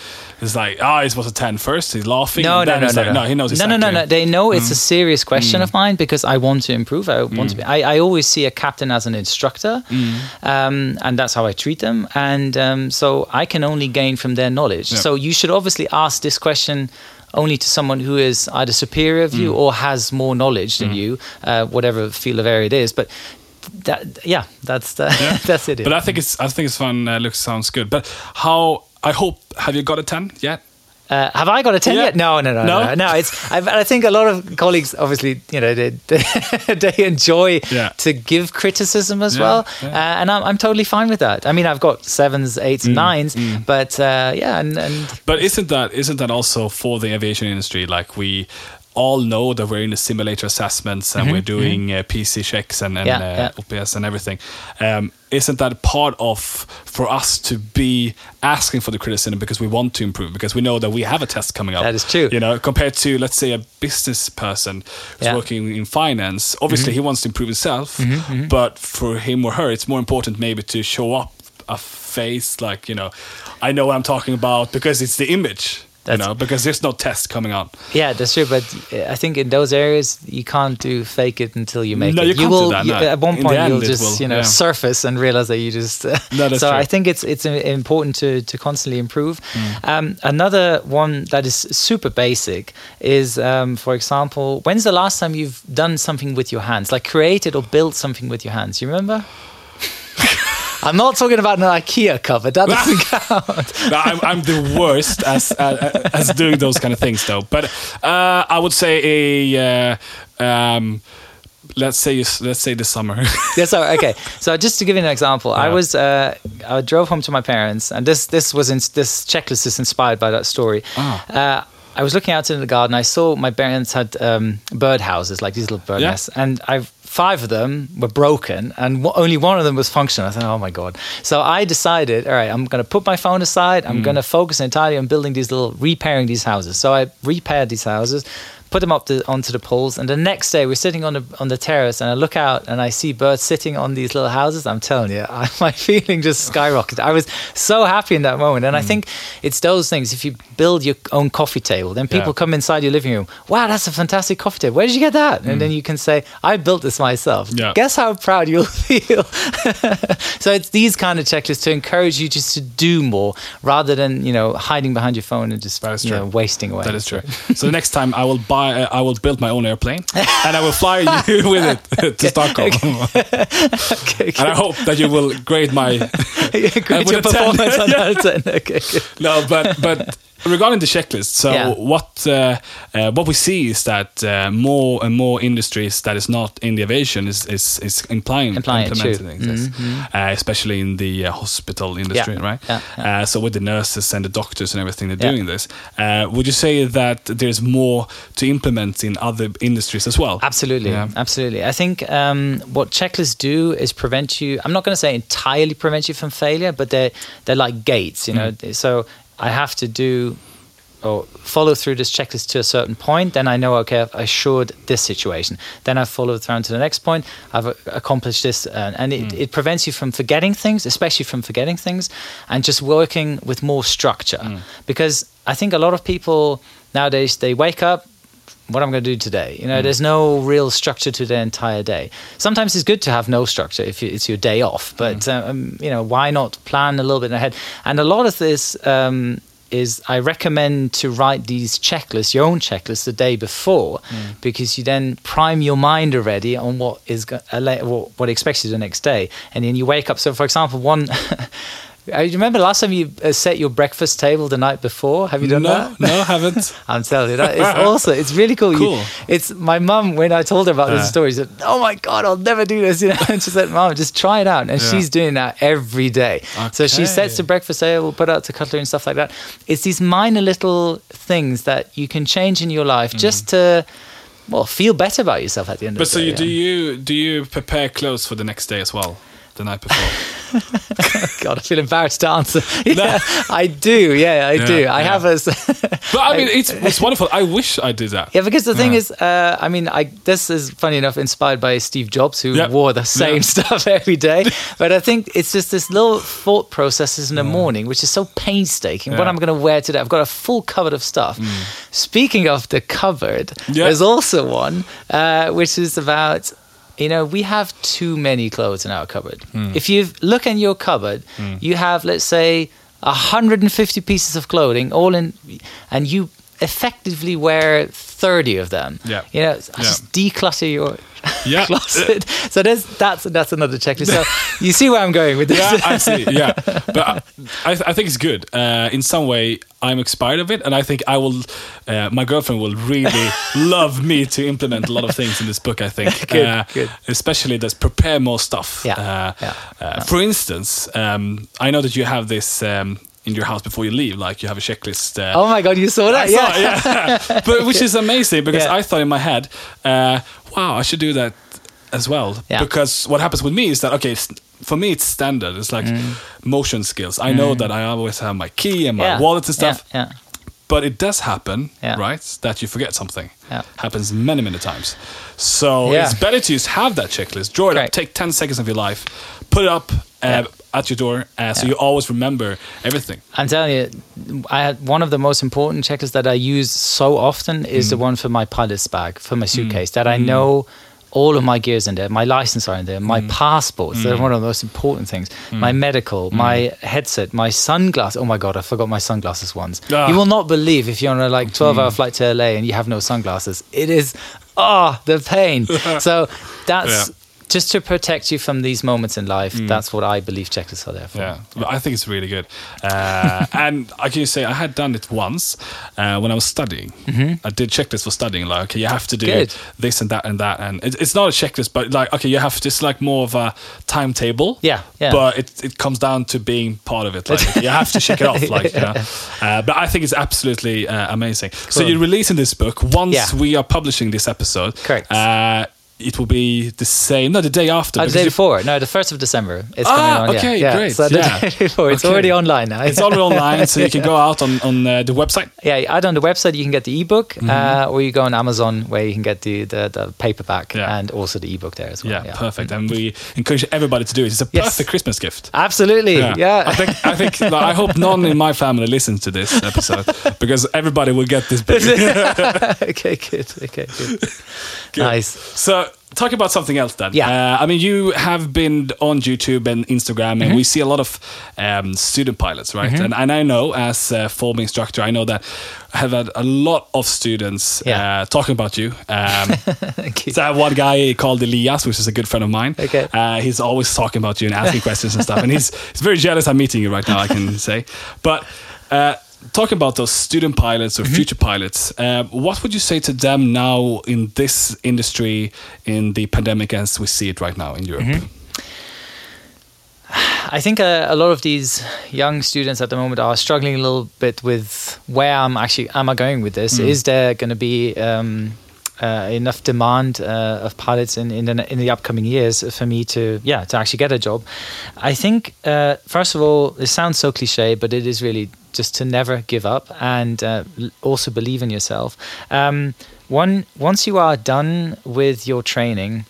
It's like ah, oh, it was a ten first. He's laughing. No, no, no, no, like, no. He knows no, exactly. no, no, no. They know it's a serious question of mine because I want to improve. I want to be. I, I always see a captain as an instructor, um, and that's how I treat them. And um, so I can only gain from their knowledge. Yeah. So you should obviously ask this question only to someone who is either superior of you or has more knowledge than you, uh, whatever field of area it is. But that, yeah, that's the, that's it. But I think it's I think it's fun. Uh, looks sounds good. But how? I hope have you got a ten yet? Uh, have I got a 10 Yeah. yet? No, no, no, No? no. no it's. I, I think a lot of colleagues, obviously, you know, they, they, they enjoy Yeah. to give criticism as Yeah, well. Uh, and I'm, I'm totally fine with that. I mean, I've got sevens, eights, Mm, and nines, but uh, yeah, and, and But isn't that isn't that also for the aviation industry? Like we all know that we're in the simulator assessments and we're doing uh, PC checks and, and Mm-hmm, Yeah, uh, OPS and everything. Um, isn't that part of for us to be asking for the criticism because we want to improve because we know that we have a test coming up? That is true. You know, compared to let's say a business person who's Yeah. Mm-hmm. working in finance. Obviously, he wants to improve himself, but for him or her, it's more important maybe to show up a face like you know, I know what I'm talking about because it's the image. You know, because there's no test coming out. yeah, that's true. But I think in those areas, you can't do fake it until you make No, it. you can't do will that, you- no. at one point end, you'll just will, you know yeah. surface and realize that you just. Uh, No, that's so true. I think it's it's important to to constantly improve. Mm. Um, another one that is super basic is, um, for example, when's the last time you've done something with your hands, like created or built something with your hands? You remember? I'm not talking about an IKEA cupboard. That doesn't count. No, I'm, I'm the worst as uh, as doing those kind of things, though. But uh, I would say a uh, um, let's say let's say the summer. yeah, so okay. So just to give you an example, I was uh, I drove home to my parents, and this this was in, this checklist is inspired by that story. Ah. Uh, I was looking out into the garden. I saw my parents had um, bird houses, like these little bird Yeah. nests, and I five of them were broken, and w- only one of them was functional. I thought, oh my god! So I decided, all right, I'm going to put my phone aside. Mm. I'm going to focus entirely on building these little, repairing these houses. So I repaired these houses, put them up to, onto the poles, and the next day we're sitting on the on the terrace, and I look out and I see birds sitting on these little houses. I'm telling you, I, my feeling just skyrocketed. I was so happy in that moment, Mm. and I think it's those things. If you build your own coffee table, then people Yeah. come inside your living room. Wow, that's a fantastic coffee table. Where did you get that? And then you can say, I built this myself. Mm. Yeah. Guess how proud you'll feel. so it's these kind of checklists to encourage you just to do more rather than you know hiding behind your phone and just you know, wasting away. That is true. So the next time I will buy, uh, I will build my own airplane, and I will fly you with it to Stockholm. okay, And I hope that you will grade my with your performance on that. 10. Okay, good. no, but but regarding the checklist, so Yeah. what uh, uh, what we see is that uh, more and more industries that is not in the aviation is is, is implying, Implying it, implementing this, uh, especially in the uh, hospital industry, right? Yeah, yeah. Uh, so with the nurses and the doctors and everything, they're Yeah. doing this. Uh, would you say that there's more to implement in other industries as well? Absolutely, Yeah. absolutely. I think um, what checklists do is prevent you. I'm not going to say entirely prevent you from failure, but they're they're like gates. You know, Mm. so I have to do or follow through this checklist to a certain point. Then I know, okay, I've assured this situation. Then I follow through to the next point. I've accomplished this, uh, and it, it prevents you from forgetting things, especially from forgetting things, and just working with more structure. Because I think a lot of people nowadays they wake up what I'm going to do today. You know, there's no real structure to the entire day. Sometimes it's good to have no structure if it's your day off, but um, you know, why not plan a little bit ahead? And a lot of this um, is I recommend to write these checklists, your own checklists, the day before, because you then prime your mind already on what is go- what what expects you the next day, and then you wake up. So, for example, one. I remember last time you uh, set your breakfast table the night before. Have you done no, that? no, I haven't. I'm telling you, that it's also it's really cool. You- Cool. it's my mum when I told her about Yeah. this story. She said, "Oh my god, I'll never do this." You know, and she said, "Mom, just try it out." And Yeah. she's doing that every day. So she sets the breakfast table, put out the cutlery and stuff like that. It's these minor little things that you can change in your life just to, well, feel better about yourself at the end Mm. But of so the day. you, do you do you prepare clothes for the next day as well? The night before. God, I feel embarrassed to answer. Yeah, I do. Yeah, I Yeah, do. I yeah. have a. But I mean, it's it's wonderful. I wish I did that. Yeah, because the thing Yeah. is, uh, I mean, I this is funny enough inspired by Steve Jobs, who Yeah. wore the same Yeah. stuff every day. but I think it's just this little thought processes in the morning, which is so painstaking. What Yeah. Mm. I'm going to wear today, I've got a full cupboard of stuff. Speaking of the cupboard, Yeah. there's also one uh, which is about. You know, we have too many clothes in our cupboard. Mm. If you look in your cupboard, you have, let's say, 150 pieces of clothing, all in, and you effectively wear 30 of them. Yeah. You know, Yeah. just declutter your Yeah. closet. So there's that's that's another checklist. So you see where I'm going with this. yeah, I see. Yeah, but I, I think it's good. Uh, in some way, I'm inspired of it, and I think I will. Uh, my girlfriend will really love me to implement a lot of things in this book. I think, Good, uh, good. especially just prepare more stuff. Yeah, Uh, yeah, uh, For instance, um, I know that you have this. Um, in your house before you leave, like you have a checklist. Uh, Oh my god, you saw that? I saw it, yeah. but which is amazing because Yeah. I thought in my head, uh, wow, I should do that as well. Yeah. Because what happens with me is that okay, for me it's standard. It's like Mm. motion skills. I know that I always have my key and my Yeah. wallet and stuff. Yeah, yeah. But it does happen, Yeah. right? That you forget something. Yeah. Happens many, many times. So Yeah. it's better to just have that checklist. Draw it Correct. up. Take ten seconds of your life. Put it up uh, Yeah. At your door, uh, so Yeah. you always remember everything. I'm telling you, I had one of the most important checklists that I use so often is Mm. the one for my pilot's bag, for my suitcase, that I know all of my gears in there, my license are in there, my Mm. passports, they're one of the most important things, my medical, Mm. my headset, my sunglasses. Oh my God, I forgot my sunglasses once. Ah. You will not believe if you're on a like 12 hour flight to LA and you have no sunglasses. It is, ah, the pain. so that's. Yeah. Just to protect you from these moments in life, that's what I believe checklists are there for. Yeah, but I think it's really good. Uh, and I can say I had done it once uh, when I was studying. I did checklists for studying. Like, okay, you have to do Mm-hmm. Good. this and that and that, and it, it's not a checklist, but like, okay, you have just like more of a timetable. Yeah, yeah. But it it comes down to being part of it. Like, you have to check it off. Like, you know. Uh, but I think it's absolutely uh, amazing. So you're releasing this book once Yeah. we are publishing this episode. Correct. It will be the same. No, the day after. Oh, the day before. No, the first of December. It's Ah, coming on. yeah. okay, yeah. great, So the yeah. day before, it's Okay. already online now. It's already online, so you can go out on on uh, the website. yeah, either on the website you can get the ebook, uh, or you go on Amazon where you can get the the, the paperback Yeah. and also the ebook there as well. Yeah, perfect. And we encourage everybody to do it. It's a Yes. perfect Christmas gift. Absolutely. Yeah. I think I think like, I hope none in my family listens to this episode because everybody will get this book. okay, good. Okay, good. Good. Nice. So talk about something else then. Yeah. Mm-hmm. Uh, I mean, you have been on YouTube and Instagram, and we see a lot of um, student pilots, right? And, and I know, as a former instructor, I know that I have had a lot of students Yeah. uh, talking about you. Um, Okay. So I have one guy called Elias, which is a good friend of mine. Okay. Uh, he's always talking about you and asking questions and stuff. And he's, he's very jealous I'm meeting you right now, I can say. But uh, talking about those student pilots or future pilots, uh, what would you say to them now in this industry in the pandemic as we see it right now in Europe? I think a, a, lot of these young students at the moment are struggling a little bit with where I'm actually am I going with this? Mm. Is there going to be um, uh, enough demand uh, of pilots in in the, in the, upcoming years for me to yeah to actually get a job? I think uh, first of all, it sounds so cliche, but it is really just to never give up and uh, also believe in yourself. Um, one once you are done with your training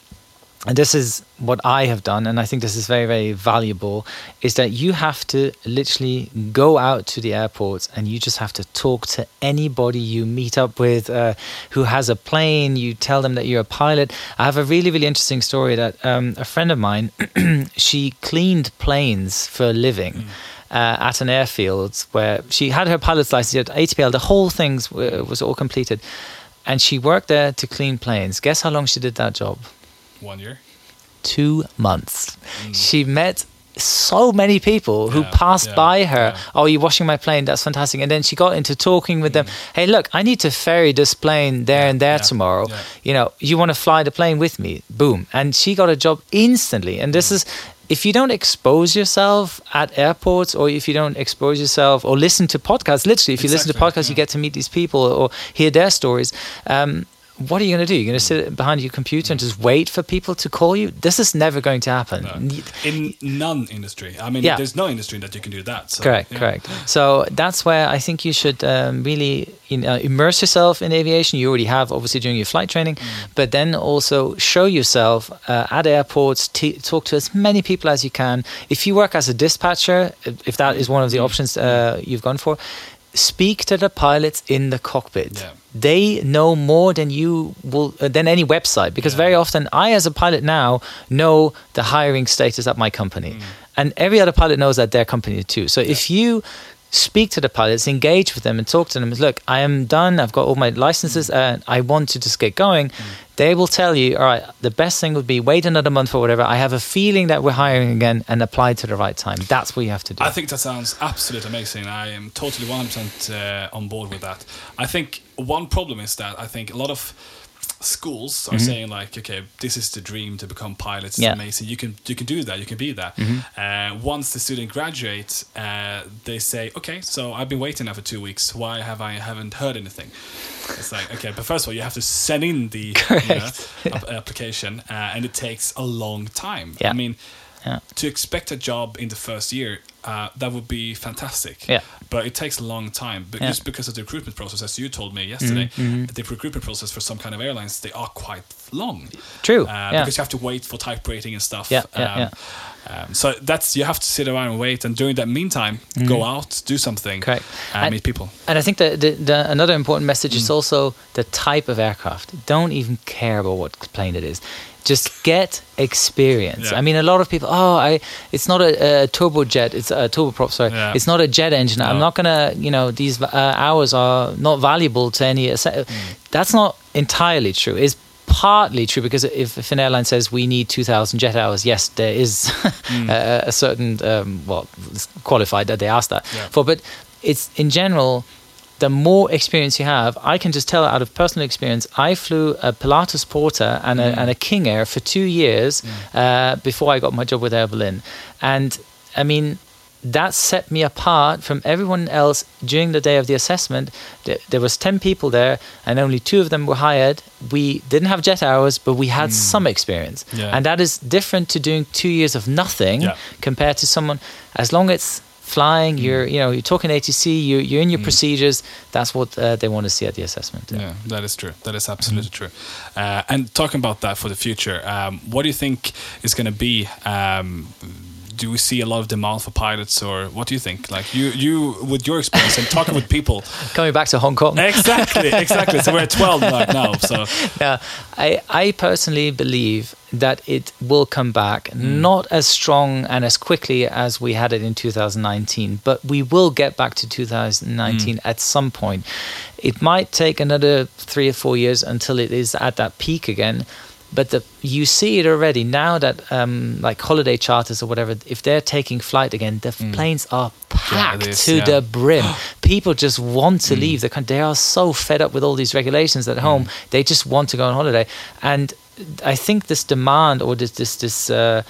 and this is what I have done, and I think this is very, very valuable, is that you have to literally go out to the airports and you just have to talk to anybody you meet up with uh, who has a plane. You tell them that you're a pilot. I have a really, really interesting story that um, a friend of mine, she cleaned planes for a living. Mm. Uh, at an airfield where she had her pilot's license at ATPL, the whole thing was all completed. And she worked there to clean planes. Guess how long she did that job? One year? Two months. Mm. She met so many people who yeah, passed yeah, by her. Yeah. Oh, you're washing my plane. That's fantastic. And then she got into talking with mm. them. Hey, look, I need to ferry this plane there and there tomorrow. You know, you want to fly the plane with me? Boom. And she got a job instantly. And this mm. is if you don't expose yourself at airports or if you don't expose yourself or listen to podcasts, literally, if you exactly, listen to podcasts, you get to meet these people or hear their stories. Um, what are you going to do? You're going to sit behind your computer and just wait for people to call you? This is never going to happen. No. In none industry. I mean, yeah. there's no industry that you can do that. So, correct, yeah. correct. So that's where I think you should um, really you know, immerse yourself in aviation. You already have, obviously, during your flight training, mm. but then also show yourself uh, at airports, t- talk to as many people as you can. If you work as a dispatcher, if that is one of the mm. options uh, you've gone for, speak to the pilots in the cockpit. Yeah. They know more than you will uh, than any website because yeah. very often I, as a pilot now, know the hiring status at my company, mm. and every other pilot knows that their company too. So yeah. if you speak to the pilots, engage with them, and talk to them. Look, I am done. I've got all my licenses, mm. and I want to just get going. Mm. They will tell you, all right, the best thing would be wait another month or whatever. I have a feeling that we're hiring again, and apply to the right time. That's what you have to do. I think that sounds absolutely amazing. I am totally one hundred percent uh, on board with that. I think one problem is that I think a lot of schools are mm-hmm. saying like, okay, this is the dream to become pilots. It's yeah. amazing. You can you can do that. You can be that. Mm-hmm. Uh, once the student graduates, uh, they say, okay, so I've been waiting now for two weeks. Why have I haven't heard anything? It's like okay, but first of all, you have to send in the you know, application, uh, and it takes a long time. Yeah. I mean, yeah. to expect a job in the first year, uh, that would be fantastic. Yeah. But it takes a long time, but yeah. just because of the recruitment process, as you told me yesterday, mm-hmm. mm-hmm. the recruitment process for some kind of airlines they are quite long. True. Uh, yeah. Because you have to wait for type rating and stuff. Yeah. yeah, um, yeah. Um, so that's you have to sit around and wait, and during that meantime, mm-hmm. go out, do something, Correct. and, and meet people. And I think that the, the, another important message mm. is also the type of aircraft. Don't even care about what plane it is just get experience. Yeah. I mean, a lot of people, oh, I, it's not a, a turbojet, it's a turboprop. Sorry, yeah. it's not a jet engine. No. I'm not gonna, you know, these uh, hours are not valuable to any. Mm. That's not entirely true. It's partly true because if, if, an airline says we need 2,000 jet hours, yes, there is mm. a, a, certain, um, well, qualified that they ask that yeah. for. But it's in general the more experience you have, I can just tell out of personal experience. I flew a Pilatus Porter and a, mm. and a King Air for two years mm. uh, before I got my job with Air Berlin, and I mean that set me apart from everyone else during the day of the assessment there was 10 people there and only two of them were hired we didn't have jet hours but we had mm. some experience yeah. and that is different to doing two years of nothing yeah. compared to someone as long as flying. Mm. You're you know you're talking ATC. You you're in your mm. procedures. That's what uh, they want to see at the assessment. Yeah, yeah that is true. That is absolutely mm. true. Uh, and talking about that for the future, um, what do you think is going to be? Um, do we see a lot of demand for pilots, or what do you think? Like you, you with your experience and talking with people, coming back to Hong Kong. Exactly, exactly. so we're at twelve right now. So yeah, I, I personally believe that it will come back, mm. not as strong and as quickly as we had it in 2019, but we will get back to 2019 mm. at some point. It might take another three or four years until it is at that peak again but the, you see it already now that um, like holiday charters or whatever, if they're taking flight again, the planes are packed is, to yeah. the brim. People just want to leave the country. They are so fed up with all these regulations at home. They just want to go on holiday, and I think this demand or this this this. Uh,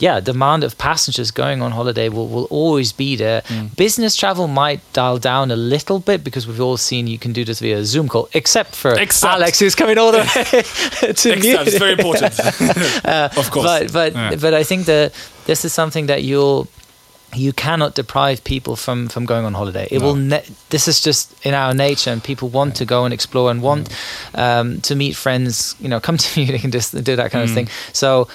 yeah, demand of passengers going on holiday will, will always be there. Business travel might dial down a little bit because we've all seen you can do this via a Zoom call, except for Except- Alex, who's coming all the way to Except, Munich. it's very important. of course. But but Yeah. but I think that this is something that you'll you cannot deprive people from from going on holiday. It will. Ne- this is just in our nature, and people want to go and explore and want um, to meet friends. You know, come to Munich and just do that kind Mm. of thing. So.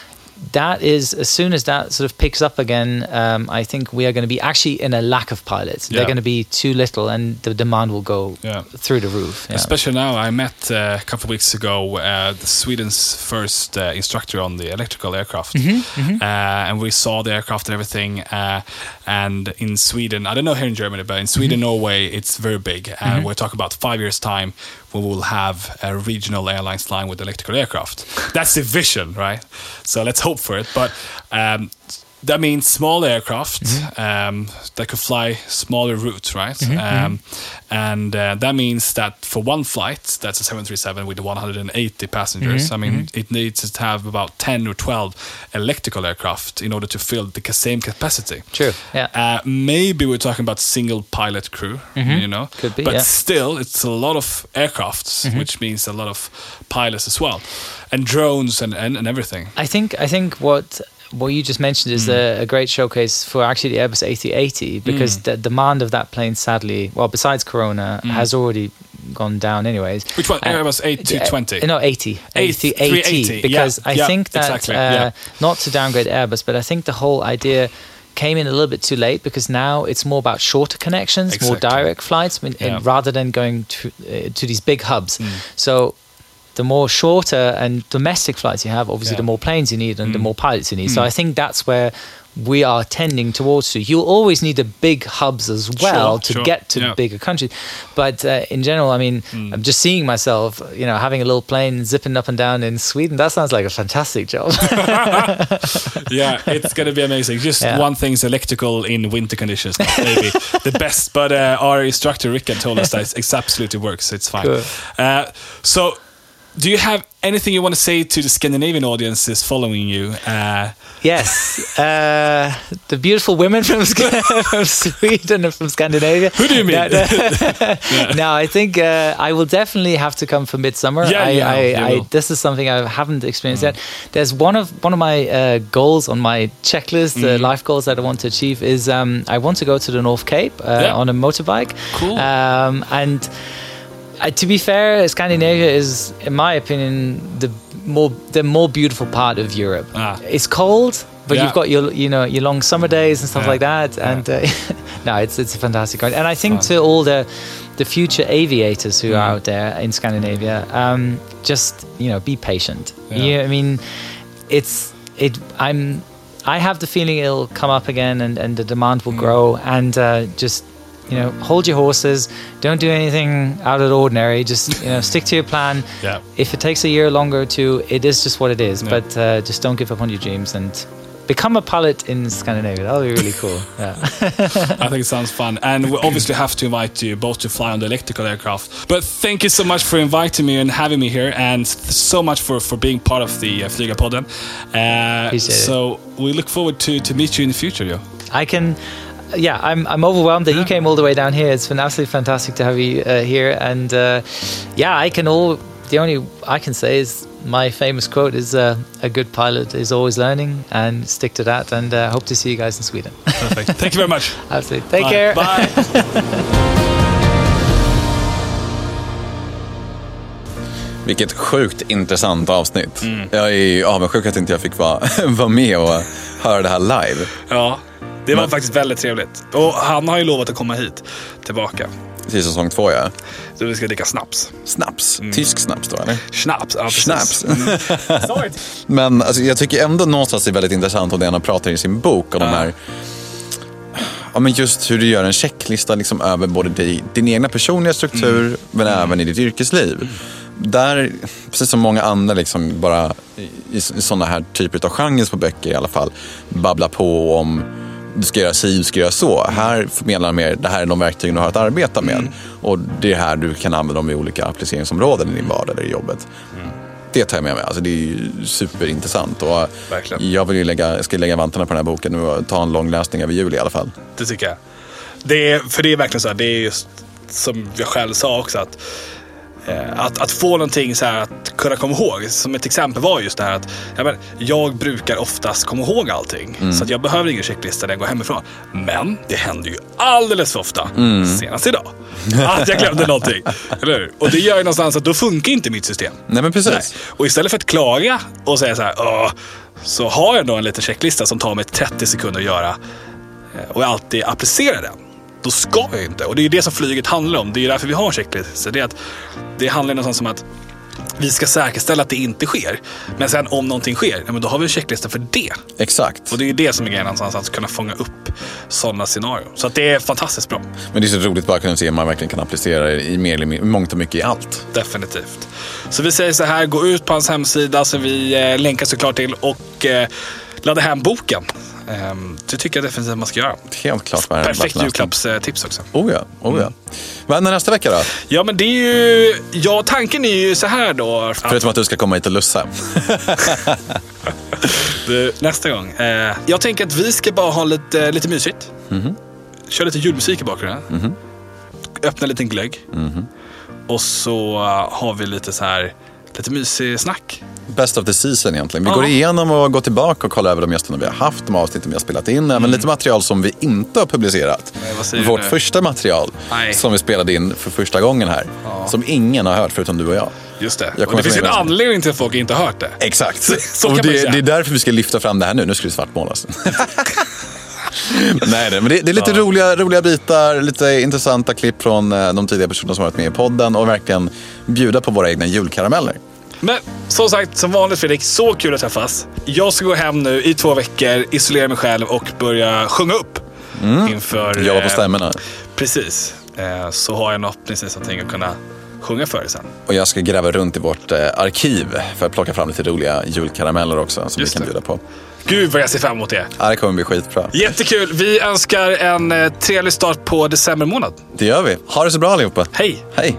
That is, as soon as that sort of picks up again, um, I think we are going to be actually in a lack of pilots. They're going to be too little, and the demand will go Yeah. through the roof. Yeah. Especially now, I met uh, a couple of weeks ago uh, Sweden's first uh, instructor on the electrical aircraft, Mm-hmm, Uh, and we saw the aircraft and everything. Uh, and in Sweden, I don't know here in Germany, but in Mm-hmm. Sweden, Norway, it's very big. And we're talking about five years time, we will have a regional airlines flying with electrical aircraft. That's the vision, right? So let's hope for it. But um, that means small aircraft um, that could fly smaller routes, right? Um, and uh, that means that for one flight, that's a 737 with 180 passengers. I mean, it needs to have about 10 or 12 electrical aircraft in order to fill the same capacity. True, yeah. Uh, maybe we're talking about single pilot crew, you know? Mm-hmm. Could be, But yeah. Mm-hmm. still, it's a lot of aircrafts, which means a lot of pilots as well. And drones and, and, and everything. I think I think what what you just mentioned is a, a great showcase for actually the Airbus A380 because the demand of that plane, sadly, well, besides Corona, has already gone down anyways. Which one? Uh, Airbus A220? uh, No, 80. A380, A380. Because yeah, I yeah, think that, exactly, uh, yeah. not to downgrade Airbus, but I think the whole idea came in a little bit too late because now it's more about shorter connections, more direct flights, I mean, Yeah. and rather than going to, uh, to these big hubs. Mm. So the more shorter and domestic flights you have, obviously, Yeah. Mm. the more planes you need and the more pilots you need. So I think that's where we are tending towards to. You'll always need the big hubs as well Sure, to sure. get to Yeah. bigger countries. But uh, in general, I mean, Mm. I'm just seeing myself, you know, having a little plane zipping up and down in Sweden. That sounds like a fantastic job. yeah, it's gonna be amazing. Just Yeah. one thing's electrical in winter conditions, maybe the best. But uh, our instructor Rickard told us that it's, it's absolutely works. It's fine. Cool. Uh, so, do you have anything you want to say to the Scandinavian audiences following you? Uh, yes, uh, the beautiful women from, from Sweden and from Scandinavia. Who do you mean? No, no. I think uh, I will definitely have to come for Midsummer. Yeah, I, yeah, I, I, this is something I haven't experienced Mm. yet. There's one of one of my uh, goals on my checklist, Mm. uh, life goals that I want to achieve is um, I want to go to the North Cape uh, Yeah. on a motorbike. Cool. Um, and uh, to be fair, Scandinavia is, in my opinion, the more the more beautiful part of Europe. Ah. It's cold, but Yeah. you've got your you know your long summer days and stuff Yeah. like that. And uh, no, it's it's a fantastic country. And I think to all the the future aviators who Mm. are out there in Scandinavia, um, just you know, be patient. Yeah. You, I mean, it's it. I'm. I have the feeling it'll come up again, and, and the demand Mm. will grow. And uh, just you know, hold your horses. Don't do anything out of the ordinary. Just you know, stick to your plan. Yeah. If it takes a year longer or two, it is just what it is. Yeah. But uh, just don't give up on your dreams and become a pilot in Scandinavia. That'll be really cool. Yeah. I think it sounds fun. And we obviously have to invite you both to fly on the electrical aircraft. But thank you so much for inviting me and having me here, and so much for, for being part of the uh, Flygarpodden. Uh, Appreciate it. so we look forward to, to meet you in the future, yo. I can. Yeah, I'm, I'm overwhelmed that you came all the way down here. It's been absolutely fantastic to have you uh, here. And uh, yeah, I can all. The only I can say is my famous quote is uh, a good pilot is always learning and stick to that. And uh, hope to see you guys in Sweden. Perfect. thank you very much. Absolutely. Take Bye. care. Bye. Vilket sjukt intressant avsnitt. Mm. Jag är avundsjuk att inte jag fick vara, vara med och höra det här live. Ja, det var Men- faktiskt väldigt trevligt. Och han har ju lovat att komma hit tillbaka. Till säsong två, ja. Så vi ska dricka snaps. Snaps. Mm. Tysk snaps då, eller? Schnaps, ja precis. Snaps. Mm. Men alltså, jag tycker ändå någonstans det är väldigt intressant om det han pratar i sin bok. Och de här, ja, men just hur du gör en checklista liksom över både di, din egna personliga struktur Mm. men även i ditt yrkesliv. där, precis som många andra, liksom bara i, i sådana här typer av genrer på böcker i alla fall, babbla på om du ska göra si, du ska göra så. Här förmedlar han mer, det här är de verktyg du har att arbeta med. Mm. Och det är här du kan använda dem i olika appliceringsområden i din vardag eller i jobbet. Mm. Det tar jag med mig. Alltså, det är superintressant. Och Verkligen. jag vill lägga, ska lägga vantarna på den här boken och ta en lång läsning över jul i alla fall. Det tycker jag. Det är, för det är verkligen så här, det är just som jag själv sa också. att att, att få någonting så här att kunna komma ihåg. Som ett exempel var just det här att jag, men, jag brukar oftast komma ihåg allting. Mm. Så att jag behöver ingen checklista när jag går hemifrån. Men det händer ju alldeles för ofta, mm. senast idag, att jag glömde någonting. Eller Och det gör ju någonstans att då funkar inte mitt system. Nej men precis. Nej. Och istället för att klaga och säga så här, så har jag då en liten checklista som tar mig 30 sekunder att göra. Eh, och jag alltid applicerar den då ska jag inte. Och det är det som flyget handlar om. Det är därför vi har checklistor. Det, det handlar någonstans om att vi ska säkerställa att det inte sker. Men sen om någonting sker, ja, men då har vi en checklista för det. Exakt. Och det är det som är grejen någonstans, att kunna fånga upp sådana scenarier. Så att det är fantastiskt bra. Men det är så roligt bara att kunna se om man verkligen kan applicera det i mer eller mindre, mångt och mycket i allt. Definitivt. Så vi säger så här, gå ut på hans hemsida som vi eh, länkar såklart till och eh, ladda hem boken. Um, det tycker jag definitivt att man ska göra. Helt klart. Perfekt julklappstips också. Oh ja, oh ja. Mm. Vad händer nästa vecka då? Ja, men det är ju... Ja, tanken är ju så här då. Förutom att du ska komma hit och lussa. du, nästa gång. Eh, jag tänker att vi ska bara ha lite, lite mysigt. Mm -hmm. Kör lite julmusik i bakgrunden. Mm -hmm. Öppna en liten glögg. Mm -hmm. Och så har vi lite så här, lite mysig snack best of the season egentligen. Vi ja. går igenom och går tillbaka och kollar över de gästerna vi har haft, de avsnitten vi har spelat in, även mm. lite material som vi inte har publicerat. Nej, Vårt första material Nej. som vi spelade in för första gången här, ja. som ingen har hört förutom du och jag. Just det. Och det finns ju en anledning till att folk inte har hört det. Exakt. Så, så och det, det, är därför vi ska lyfta fram det här nu. Nu ska det svartmålas. Nej, men det, det, är lite ja. roliga, roliga bitar, lite intressanta klipp från eh, de tidigare personerna som varit med i podden och verkligen bjuda på våra egna julkarameller. Men som sagt, som vanligt Fredrik, så kul att träffas. Jag ska gå hem nu i två veckor, isolera mig själv och börja sjunga upp. Mm. Inför... Jobba på stämmorna. Eh, precis. Eh, så har jag något precis någonting att kunna sjunga för sen. Och jag ska gräva runt i vårt eh, arkiv för att plocka fram lite roliga julkarameller också som Just vi kan bjuda på. Gud vad jag ser fram emot det. Ja, det kommer bli skitbra. Jättekul. Vi önskar en trevlig start på december månad. Det gör vi. Ha det så bra allihopa. Hej. Hej.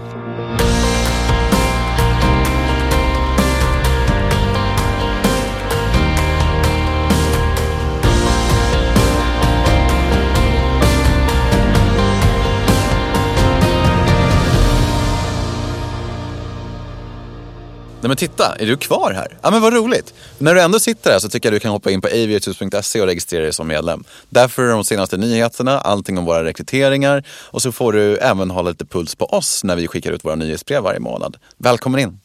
Nej men titta, är du kvar här? Ja men vad roligt. När du ändå sitter här så tycker jag du kan hoppa in på aviators.se och registrera dig som medlem. Där får du de senaste nyheterna, allting om våra rekryteringar och så får du även hålla lite puls på oss när vi skickar ut våra nyhetsbrev varje månad. Välkommen in!